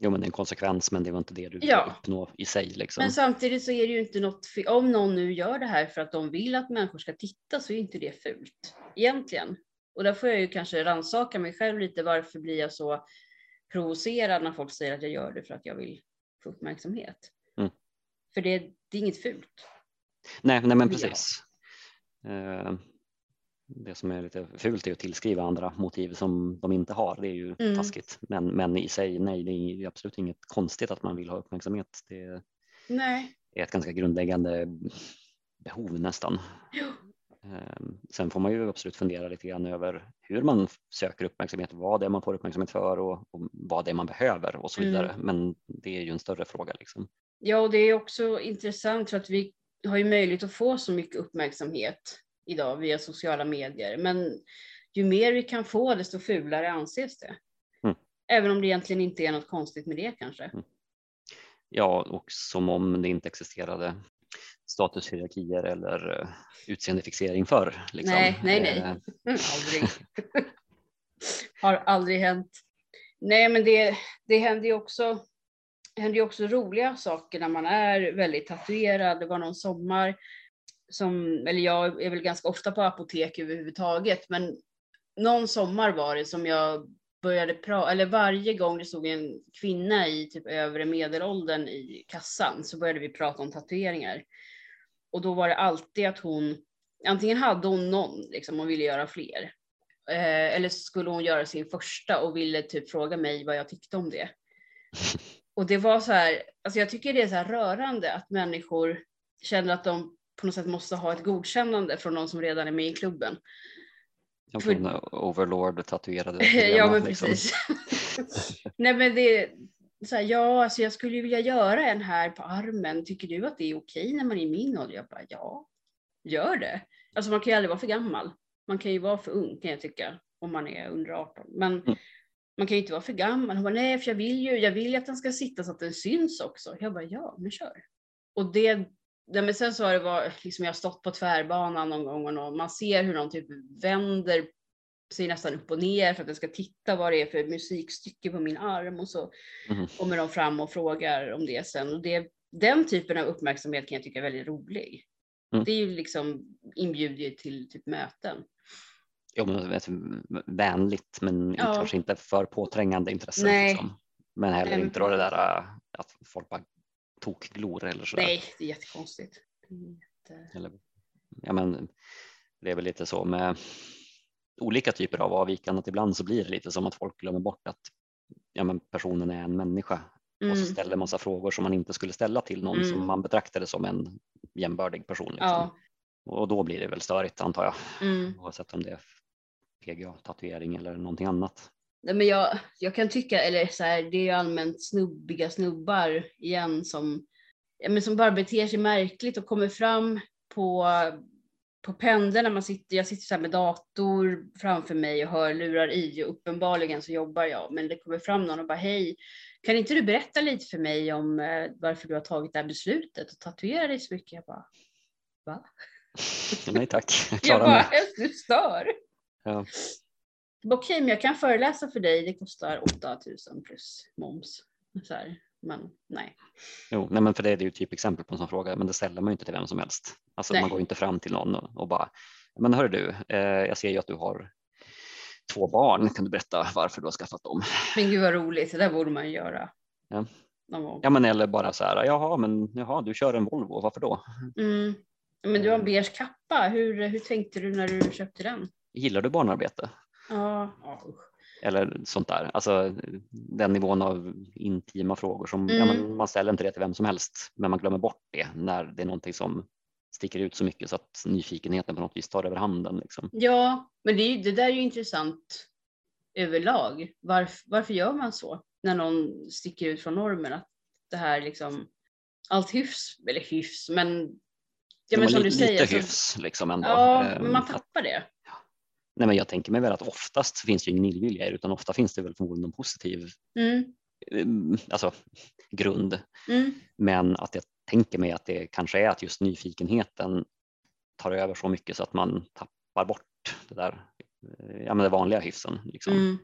Jo, men det är en konsekvens, men det var inte det du Ja. uppnå i sig. Liksom. men samtidigt så är det ju inte något, om någon nu gör det här för att de vill att människor ska titta så är inte det fult egentligen. Och där får jag ju kanske rannsaka mig själv lite, varför blir jag så provocerad när folk säger att jag gör det för att jag vill få uppmärksamhet. Mm. För det, det är inget fult. Nej, nej, men Ja. precis. Eh, Det som är lite fult är att tillskriva andra motiv som de inte har. Det är ju Mm. taskigt. Men, men i sig, nej, det är absolut inget konstigt att man vill ha uppmärksamhet. Det Nej. är ett ganska grundläggande behov nästan. Ja. Eh, Sen får man ju absolut fundera lite grann över hur man söker uppmärksamhet, vad det är man får uppmärksamhet för och, och vad det är man behöver och så Mm. vidare. Men det är ju en större fråga. Liksom. Ja, och det är också intressant för att vi har ju möjlighet att få så mycket uppmärksamhet idag via sociala medier. Men ju mer vi kan få, desto fulare anses det. Mm. Även om det egentligen inte är något konstigt med det kanske. Ja, och som om det inte existerade statushierarkier eller uh, utseendefixering förr. Liksom. Nej, nej, nej. Eh, Mm, aldrig. har aldrig hänt. Nej, men det, det händer ju också, händer ju också roliga saker när man är väldigt tatuerad. Det var någon sommar som, eller jag är väl ganska ofta på apotek överhuvudtaget, men någon sommar var det som jag började prata, eller varje gång det stod en kvinna i typ övre medelåldern i kassan så började vi prata om tatueringar. Och då var det alltid att hon, antingen hade hon någon liksom och ville göra fler. Eh, eller så skulle hon göra sin första och ville typ fråga mig vad jag tyckte om det. Och det var så här, alltså jag tycker det är så rörande att människor känner att de på något sätt måste ha ett godkännande från någon som redan är med i klubben. Jag För- från overlord tatuerade. ja men liksom. precis. Nej men det så här, ja alltså jag skulle ju vilja göra en här på armen. Tycker du att det är okej när man är i min ålder? Jag bara ja, gör det. Alltså man kan ju aldrig vara för gammal. Man kan ju vara för ung kan jag tycka om man är under 18. Men Mm. Man kan ju inte vara för gammal. Hon bara, nej för jag vill ju, jag vill ju att den ska sitta så att den syns också. Jag bara ja, men kör. Och det, ja, men sen så har det varit, liksom jag har stått på tvärbanan någon gång och man ser hur de typ vänder sig nästan upp och ner för att jag ska titta vad det är för musikstycke på min arm och så Mhm. kommer de fram och frågar om det sen. Och det, den typen av uppmärksamhet kan jag tycka är väldigt rolig. Mm. Det är ju liksom inbjuder ju till typ möten. Jo, men ett vänligt men Ja. kanske inte för påträngande intresse. Liksom. Men heller men inte då det där äh, att folk bara tokglor eller sådär. Nej, det är jättekonstigt. Det är jätte... Eller, ja, men det är väl lite så med olika typer av avvikande att ibland så blir det lite som att folk glömmer bort att ja, men personen är en människa och så Mm. ställer massa frågor som man inte skulle ställa till någon Mm. som man betraktade som en jämbördig person. Liksom. Ja, och då blir det väl störigt antar jag, Mm. oavsett om det är PGA, tatuering eller någonting annat. Nej, men jag, jag kan tycka, eller så här, det är ju allmänt snubbiga snubbar igen som, ja, men som bara beter sig märkligt och kommer fram på, på pendeln när man sitter, jag sitter så med dator framför mig och hörlurar i och uppenbarligen så jobbar jag, men det kommer fram någon och bara hej, kan inte du berätta lite för mig om eh, varför du har tagit det här beslutet och tatuera dig så mycket? Jag bara, va? Nej tack, jag Jag klarar bara, mig. du stör. Ja. Okej, men jag kan föreläsa för dig. Det kostar 8000 plus moms. Så här. Men nej. Jo, nej men för det är det ju typexempel på en sån fråga, men det ställer man ju inte till vem som helst. Alltså Nej. man går inte fram till någon och, bara, men hör du, eh, jag ser ju att du har två barn, kan du berätta varför du har skaffat dem? Men gud vad roligt, det där borde man göra. Ja. Ja men eller bara så här, jaha men jaha, du kör en Volvo, varför då? Mm. Men du har en beige kappa. Hur, hur tänkte du när du köpte den? Gillar du barnarbete? Ja, ja. Eller sånt där, alltså den nivån av intima frågor som, ja, Mm. men man ställer inte det till vem som helst, men man glömmer bort det när det är någonting som sticker ut så mycket så att nyfikenheten på något vis tar över handen. Liksom. Ja, men det, är ju- det där är ju intressant överlag. Varf, varför gör man så? När någon sticker ut från normen. Att det här liksom, allt hyfs, eller hyfs, men ja, men som du lite, säger. lite hyfs liksom ändå. Ja, Ehm, men man tappar det. Nej, men jag tänker mig väl att oftast finns det ingen illvilja i det, utan ofta finns det väl förmodligen någon positiv Mm, eh, alltså, grund. mm, Men att jag tänker mig att det kanske är att just nyfikenheten tar över så mycket så att man tappar bort det där, eh, ja, men det vanliga hyfsen. Liksom. mm.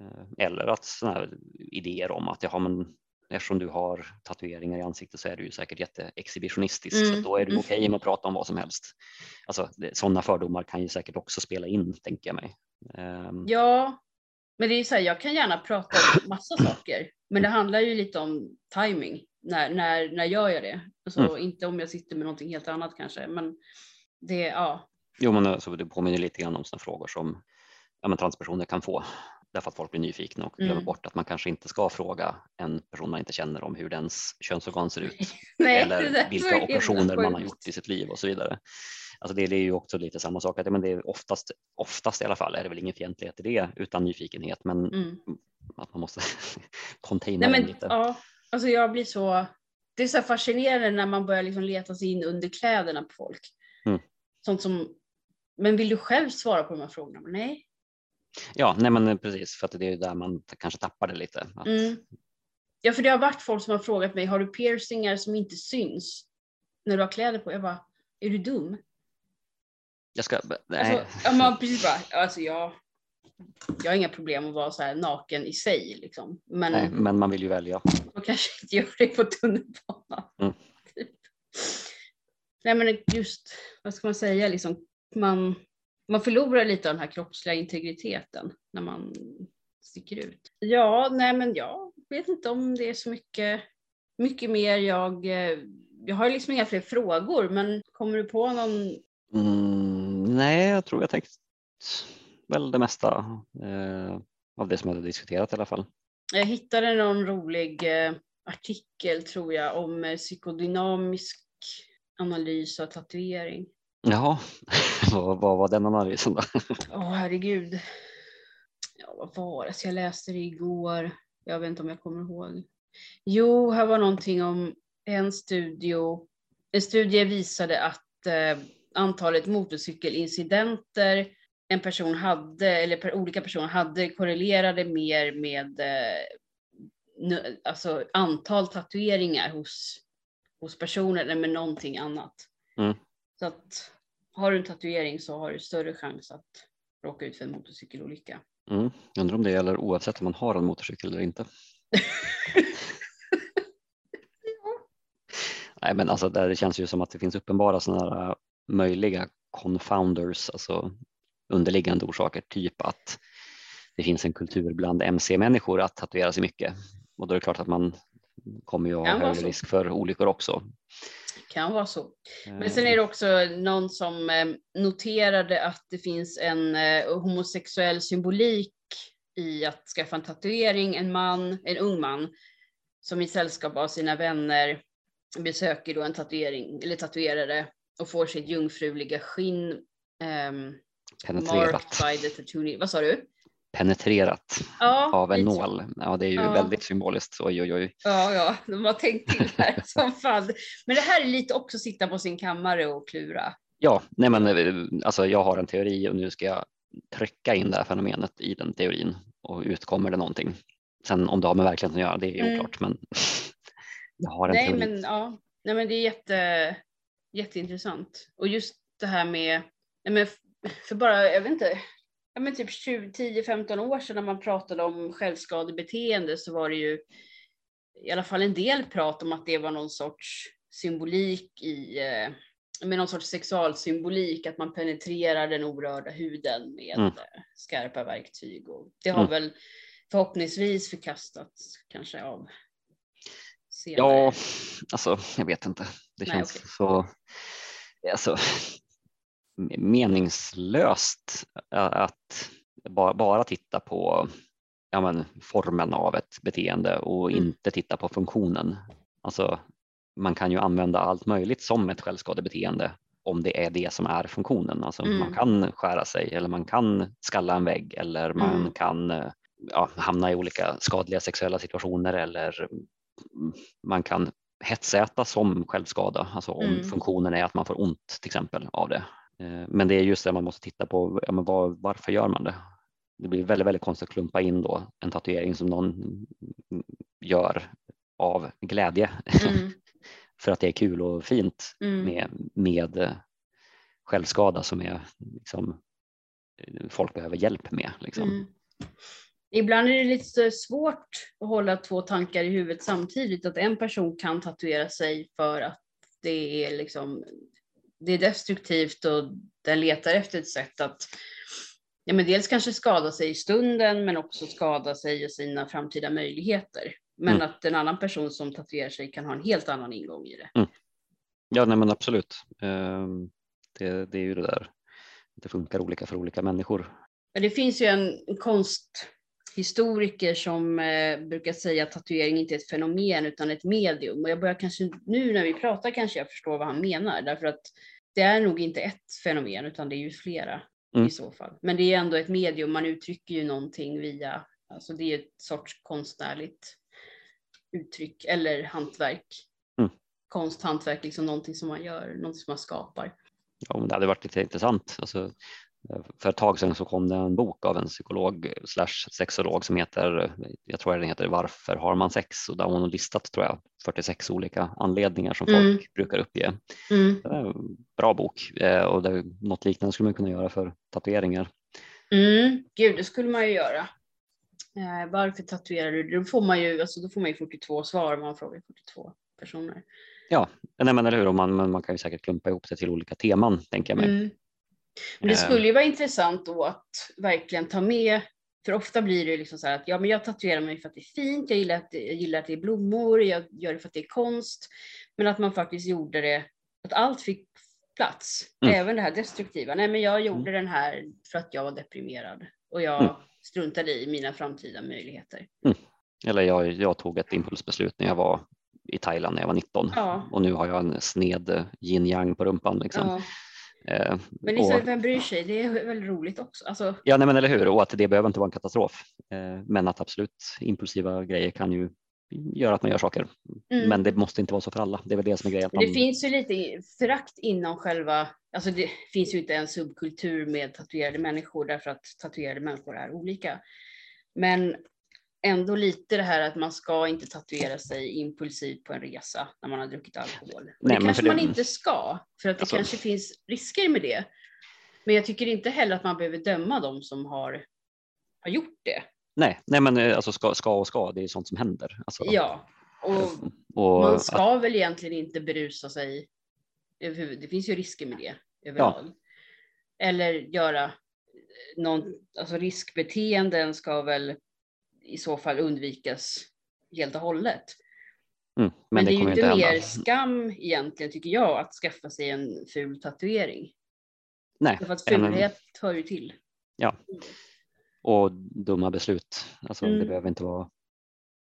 Eh, Eller att sådana här idéer om att jaha, men eftersom du har tatueringar i ansiktet så är du ju säkert jätteexhibitionistisk så Mm, då är du mm. okej med att prata om vad som helst. Alltså, sådana fördomar kan ju säkert också spela in, tänker jag mig. Ehm, Ja, men det är så här, jag kan gärna prata om massa saker, men det handlar ju lite om timing. När, när, när gör jag det? Alltså, Mm. Inte om jag sitter med någonting helt annat kanske, men det, ja. Jo, men alltså, det påminner lite grann om sådana frågor som ja, men transpersoner kan få därför att folk blir nyfikna och glömmer Mm. bort att man kanske inte ska fråga en person man inte känner om hur dens könsorgan ser ut Nej, eller vilka operationer man har gjort i sitt liv och så vidare. Alltså det, det är ju också lite samma sak, att, men det är oftast, oftast i alla fall är det väl ingen fientlighet i det utan nyfikenhet, men Mm. att man måste containa Nej, men, lite. ja, alltså jag blir så, det är så fascinerande när man börjar liksom leta sig in under kläderna på folk. Mm. Sånt som, men vill du själv svara på de här frågorna? Nej. Ja, nej men precis, för att det är ju där man kanske tappar det lite. Att, Mm. Ja, för det har varit folk som har frågat mig, har du piercingar som inte syns när du har kläder på? Jag bara, är du dum? Jag ska, nej, Alltså, ja, man precis bara, alltså jag, jag har inga problem att vara så här naken i sig liksom. Men nej, men man vill ju välja. man kanske inte gör det på tunnelbanan. Mm. Typ. Nej men just, vad ska man säga, liksom, man, man förlorar lite av den här kroppsliga integriteten när man sticker ut. Ja, nej men jag vet inte om det är så mycket, mycket mer jag, eh, jag har liksom inga fler frågor, men kommer du på någon Mm, nej, jag tror jag tänkt väl det mesta eh, av det som jag hade diskuterat i alla fall. Jag hittade någon rolig eh, artikel tror jag om eh, psykodynamisk analys av tatuering. Jaha, vad, vad var den analysen då? Åh herregud. Ja, vad var det? Så jag läste det igår. Jag vet inte om jag kommer ihåg. Jo, här var någonting om en studio. En studie visade att eh, antalet motorcykelincidenter en person hade, eller per, olika personer hade, korrelerade mer med eh, nu, alltså antal tatueringar hos, hos personer än med någonting annat. Mm. Så att har du en tatuering så har du större chans att råka ut för en motorcykelolycka. Mm. Undrar om det gäller oavsett om man har en motorcykel eller inte. Nej, men alltså det känns ju som att det finns uppenbara sådana här möjliga confounders, alltså underliggande orsaker, typ att det finns en kultur bland MC-människor att tatuera sig mycket. Och då är det klart att man kommer ju att ha högre så. risk för olyckor också. Kan vara så. Eh, Men sen är det också någon som eh, noterade att det finns en eh, homosexuell symbolik i att skaffa en tatuering. En man, en ung man, som i sällskap av sina vänner besöker då en tatuering eller tatuerare och får sitt jungfruliga skinn um, penetrerat. by the tattoo. Vad sa du? Penetrerat ja, av en nål. Ja, det är ju Ja. väldigt symboliskt. Oj, oj, oj. Ja, ja, de har tänkt till här som fan. Men det här är lite också sitta på sin kammare och klura. Ja, nej men eh, alltså jag har en teori och nu ska jag trycka in det här fenomenet i den teorin och utkommer det någonting. Sen om det har med verkligheten att göra, det är Mm. oklart, men jag har en Nej, teori. men ja, nej, men det är jätte, jätteintressant. Och just det här med, nej, men för bara, jag vet inte, ja, men typ 20, 10-15 år sedan när man pratade om självskadebeteende så var det ju i alla fall en del prat om att det var någon sorts symbolik i, eh, med någon sorts sexualsymbolik, att man penetrerar den orörda huden med Mm. eh, skarpa verktyg. Och det har Mm. väl förhoppningsvis förkastats kanske av senare. Ja, alltså jag vet inte. Det Nej, känns okej. så alltså, meningslöst att bara, bara titta på ja, men, formen av ett beteende och Mm. inte titta på funktionen. Alltså, man kan ju använda allt möjligt som ett självskadebeteende om det är det som är funktionen. Alltså, Mm. Man kan skära sig eller man kan skalla en vägg eller man Mm. kan ja, hamna i olika skadliga sexuella situationer eller man kan hetsäta som självskada, alltså om Mm. funktionen är att man får ont till exempel av det. Eh, Men det är just det man måste titta på, ja, men var, varför gör man det? Det blir väldigt, väldigt konstigt att klumpa in då en tatuering som någon gör av glädje Mm, för att det är kul och fint mm, med, med eh, självskada som är liksom, eh, folk behöver hjälp med. Liksom. mm. Ibland är det lite svårt att hålla två tankar i huvudet samtidigt. Att en person kan tatuera sig för att det är liksom det är destruktivt och den letar efter ett sätt att ja, men dels kanske skada sig i stunden men också skada sig och sina framtida möjligheter. Men Mm. att en annan person som tatuerar sig kan ha en helt annan ingång i det. Ja, nej, men absolut. Ehm, Det, det är ju det där. Det funkar olika för olika människor. Men det finns ju en konsthistoriker som eh, brukar säga att tatuering inte är ett fenomen utan ett medium. Och jag börjar kanske, nu när vi pratar kanske jag förstår vad han menar. Därför att det är nog inte ett fenomen utan det är ju flera Mm. i så fall. Men det är ändå ett medium, man uttrycker ju någonting via, alltså det är ett sorts konstnärligt uttryck eller hantverk. Mm. Konst, hantverk, liksom någonting som man gör, någonting som man skapar. Ja, men det hade varit lite intressant. Alltså, för ett tag sedan så kom det en bok av en psykolog slash sexolog som heter, jag tror den heter Varför har man sex? Och där har hon listat tror jag 46 olika anledningar som folk Mm. brukar uppge. Mm. Det är en bra bok eh, och det, något liknande skulle man kunna göra för tatueringar. Mm, gud, det skulle man ju göra. Eh, varför tatuerar du? Då får man ju, alltså, då får man ju 42 svar om man frågar 42 personer. Nej, men eller hur, man, man kan ju säkert klumpa ihop det till olika teman tänker jag mig. Mm. Men det Eh. skulle ju vara intressant då att verkligen ta med, för ofta blir det liksom så här att ja, men jag tatuerar mig för att det är fint, jag gillar att jag gillar att det är blommor, jag gör det för att det är konst. Men att man faktiskt gjorde det, att allt fick plats, Mm. även det här destruktiva. Nej, men jag gjorde den här för att jag var deprimerad och jag Mm. struntade i mina framtida möjligheter. Eller jag, jag tog ett impulsbeslut när jag var i Thailand när jag var 19 Ja. och nu har jag en sned yin yang på rumpan. Liksom. Ja. Eh, Men och- liksom, vem bryr sig? Det är väl roligt också. Alltså, Ja, nej, men eller hur, och att det behöver inte vara en katastrof. Eh, men att absolut impulsiva grejer kan ju göra att man gör saker. mm. Men det måste inte vara så för alla. Det är väl det som är grejen. Men det man- finns ju lite förakt inom själva, alltså det finns ju inte en subkultur med tatuerade människor därför att tatuerade människor är olika. Men ändå lite det här att man ska inte tatuera sig impulsivt på en resa när man har druckit alkohol. Och Nej, det kanske det- man inte ska, för att det Alltså- kanske finns risker med det. Men jag tycker inte heller att man behöver döma de som har, har gjort det. Nej, nej, men eh, alltså ska, ska och ska, det är sånt som händer. Alltså, Ja, och och Man att, ska väl egentligen inte berusa sig Det finns ju risker med det överlag. Eller göra någon, alltså riskbeteenden ska väl i så fall undvikas helt och hållet. mm, men, Men, det det är ju inte mer hända. skam egentligen tycker jag att skaffa sig en ful tatuering. Nej, För att än en- fulhet hör ju till. och dumma beslut. Alltså, Det Mm. behöver inte vara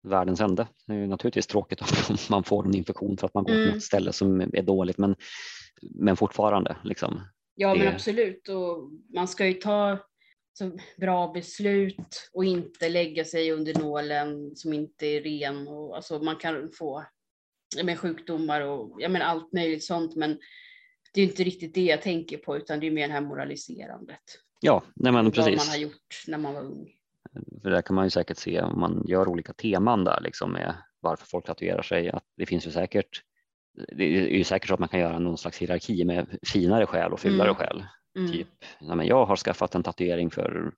världens ände. Det är ju naturligtvis tråkigt om man får en infektion för att man går Mm. till något ställe som är dåligt. Men men fortfarande liksom. Ja, men Det- absolut. Och man ska ju ta så bra beslut och inte lägga sig under nålen som inte är ren. Och, alltså, man kan få men, sjukdomar och ja, men, allt möjligt sånt. Men det är inte riktigt det jag tänker på, utan det är mer det här moraliserandet. Ja, nej men Vad man precis. har gjort när man var ung. För där kan man ju säkert se om man gör olika teman där liksom med varför folk tatuerar sig. Att det finns ju säkert. Det är ju säkert så att man kan göra någon slags hierarki med finare skäl och fulare Mm. skäl. Mm. Typ, men jag har skaffat en tatuering för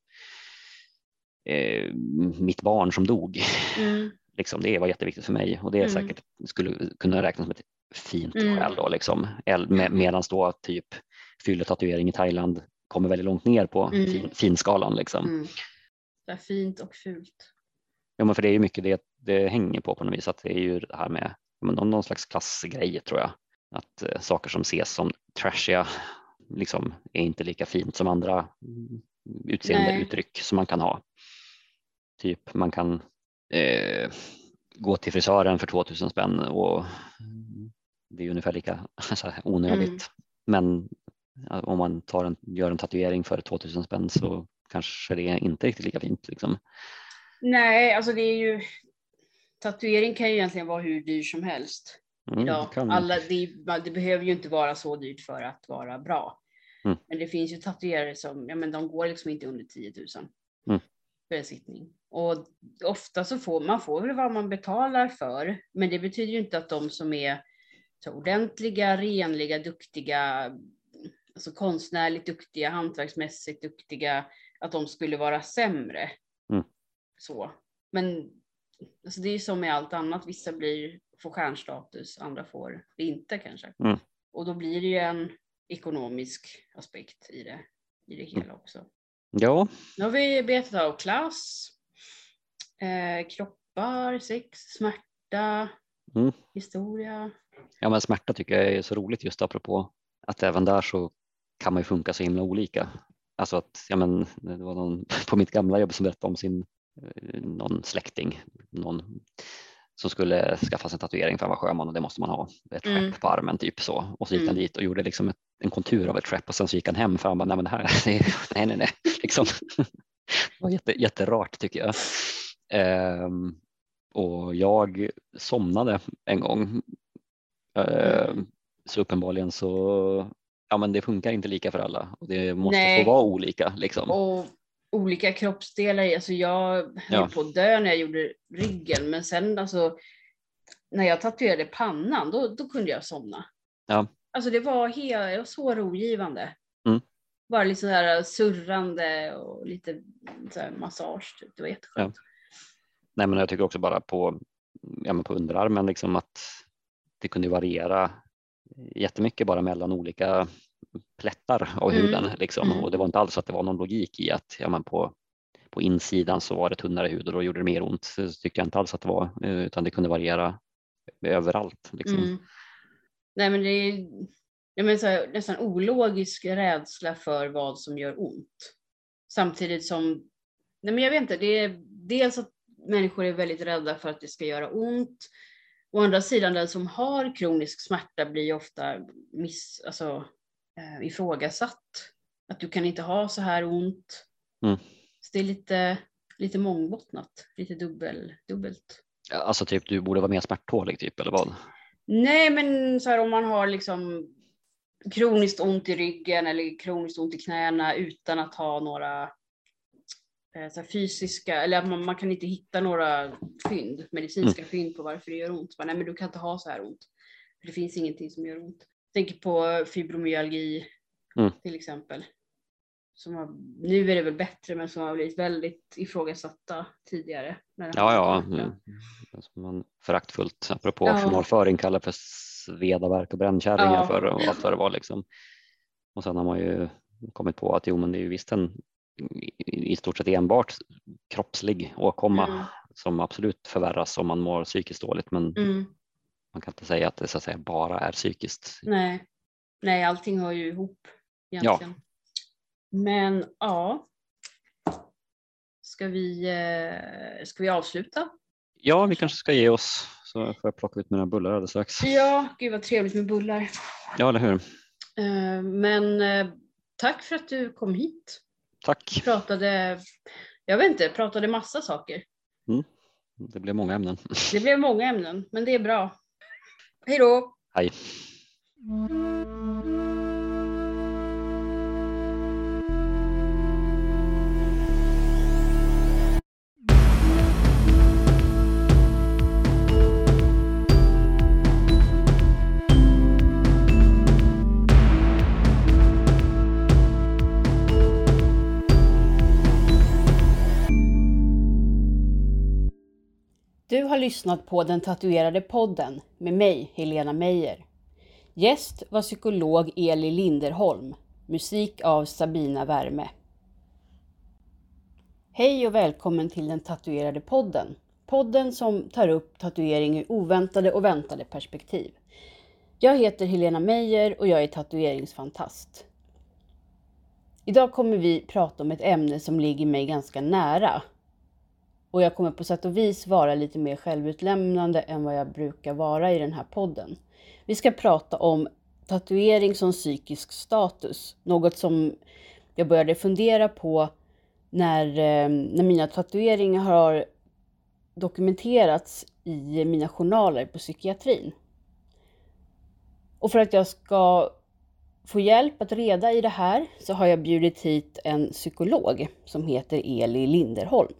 eh, mitt barn som dog. Mm. Liksom, det var jätteviktigt för mig och det är Mm. säkert skulle kunna räknas som ett fint Mm. skäl då liksom. Med, medans då typ fylletatuering i Thailand kommer väldigt långt ner på Mm. fin, finskalan liksom. Mm. Så här fint och fult. Ja, men för det är ju mycket det det hänger på på något vis, att det är ju det här med någon, någon slags klassgrej tror jag. Att eh, saker som ses som trashiga liksom är inte lika fint som andra mm, utseende Nej. uttryck som man kan ha. Typ man kan eh, gå till frisören för 2000 spänn och det är ungefär lika så här, onödigt. Mm. Men om man tar en, gör en tatuering för 2000 spänn så kanske det är inte riktigt lika fint. Liksom. Nej, alltså det är ju. Tatuering kan ju egentligen vara hur dyr som helst. Mm, idag. kan- Alla, det, det behöver ju inte vara så dyrt för att vara bra. Mm. Men det finns ju tatuerare som, ja men de går liksom inte under 10 000 Mm. för en sittning. Och ofta så får man får väl vad man betalar för, men det betyder ju inte att de som är så ordentliga, renliga, duktiga, alltså konstnärligt duktiga, hantverksmässigt duktiga, att de skulle vara sämre. Mm. Så. Men alltså det är ju som med allt annat, vissa blir, får stjärnstatus, andra får det inte kanske. Mm. Och då blir det ju en ekonomisk aspekt i det, i det hela också. Ja, Nu har vi betat av klass, eh, kroppar, sex, smärta, Mm. historia. Ja, men smärta tycker jag är så roligt just apropå att även där så kan man ju funka så himla olika. Alltså att, ja men det var någon på mitt gamla jobb som berättade om sin, eh, någon släkting, någon som skulle skaffa sig en tatuering för han var sjöman och det måste man ha, ett Mm. skepp på armen typ så. Och så gick han Mm. dit och gjorde liksom ett, en kontur av ett skepp och sen så gick han hem för han bara, nej men det här, nej nej nej, liksom. Det var jätte, jätterart tycker jag. Ehm, och jag somnade en gång. Mm. Så uppenbarligen så, ja men det funkar inte lika för alla och det måste Nej. få vara olika liksom. Och olika kroppsdelar, alltså jag höll Ja. på att dö när jag gjorde ryggen, men sen alltså när jag tatuerade pannan, då, då kunde jag somna. Ja. Alltså det var, helt, det var så rogivande. Mm. Bara lite sådär surrande och lite så här massage. Typ. Det var jätteskönt. Nej men jag tycker också bara på, ja, men på underarmen liksom att det kunde variera jättemycket bara mellan olika plättar av Mm. huden liksom. Mm. och det var inte alls att det var någon logik i att ja, men på, på insidan så var det tunnare hud och då gjorde det mer ont. Så tyckte jag inte alls att det var eh, utan det kunde variera överallt. Liksom. Mm. Nej men det är jag menar, så här, nästan ologisk rädsla för vad som gör ont. Samtidigt som, nej men jag vet inte, det är dels att människor är väldigt rädda för att det ska göra ont. Å andra sidan, den som har kronisk smärta blir ofta miss, alltså, eh, ifrågasatt. Att du kan inte ha så här ont. Mm. Så det är lite, lite mångbottnat, lite dubbel, dubbelt. Alltså typ du borde vara mer smärttålig typ eller vad? Nej, men så här, om man har liksom kroniskt ont i ryggen eller kroniskt ont i knäna utan att ha några eh, så fysiska, eller man, man kan inte hitta några fynd, medicinska fynd på varför det gör ont. Men, nej, men du kan inte ha så här ont. För det finns ingenting som gör ont. Tänker på fibromyalgi Mm. till exempel. Som har, nu är det väl bättre, men som har blivit väldigt ifrågasatta tidigare. när Ja, ja. mm. Som man föraktfullt apropå Ja. journalföring kallar för svedaverk och brännkärringar Ja. för och allt vad det var liksom. Och sen har man ju kommit på att jo, men det är ju visst en i i stort sett enbart kroppslig åkomma Mm. som absolut förvärras om man mår psykiskt dåligt. Men Mm. Man kan inte säga att det så att säga bara är psykiskt. Nej. Nej, allting hör ju ihop egentligen. Men ja. Ska vi, eh, ska vi avsluta? Ja, vi kanske ska ge oss så får jag plocka ut mina bullar alldeles strax. Ja, gud vad trevligt med bullar. Ja, eller hur? Eh, men eh, tack för att du kom hit. Tack. Pratade, jag vet inte, pratade massa saker. Mm. Det blev många ämnen. Det blev många ämnen, men det är bra. Hej då! Hej. Du har lyssnat på Den tatuerade podden med mig, Helena Meijer. Gäst var psykolog Eli Linderholm. Musik av Sabina Värme. Hej och välkommen till Den tatuerade podden. Podden som tar upp tatuering ur oväntade och väntade perspektiv. Jag heter Helena Meijer och jag är tatueringsfantast. Idag kommer vi prata om ett ämne som ligger mig ganska nära, och jag kommer på sätt och vis vara lite mer självutlämnande än vad jag brukar vara i den här podden. Vi ska prata om tatuering som psykisk status. Något som jag började fundera på när, eh, när mina tatueringar har dokumenterats i mina journaler på psykiatrin. Och för att jag ska få hjälp att reda i det här så har jag bjudit hit en psykolog som heter Eli Linderholm.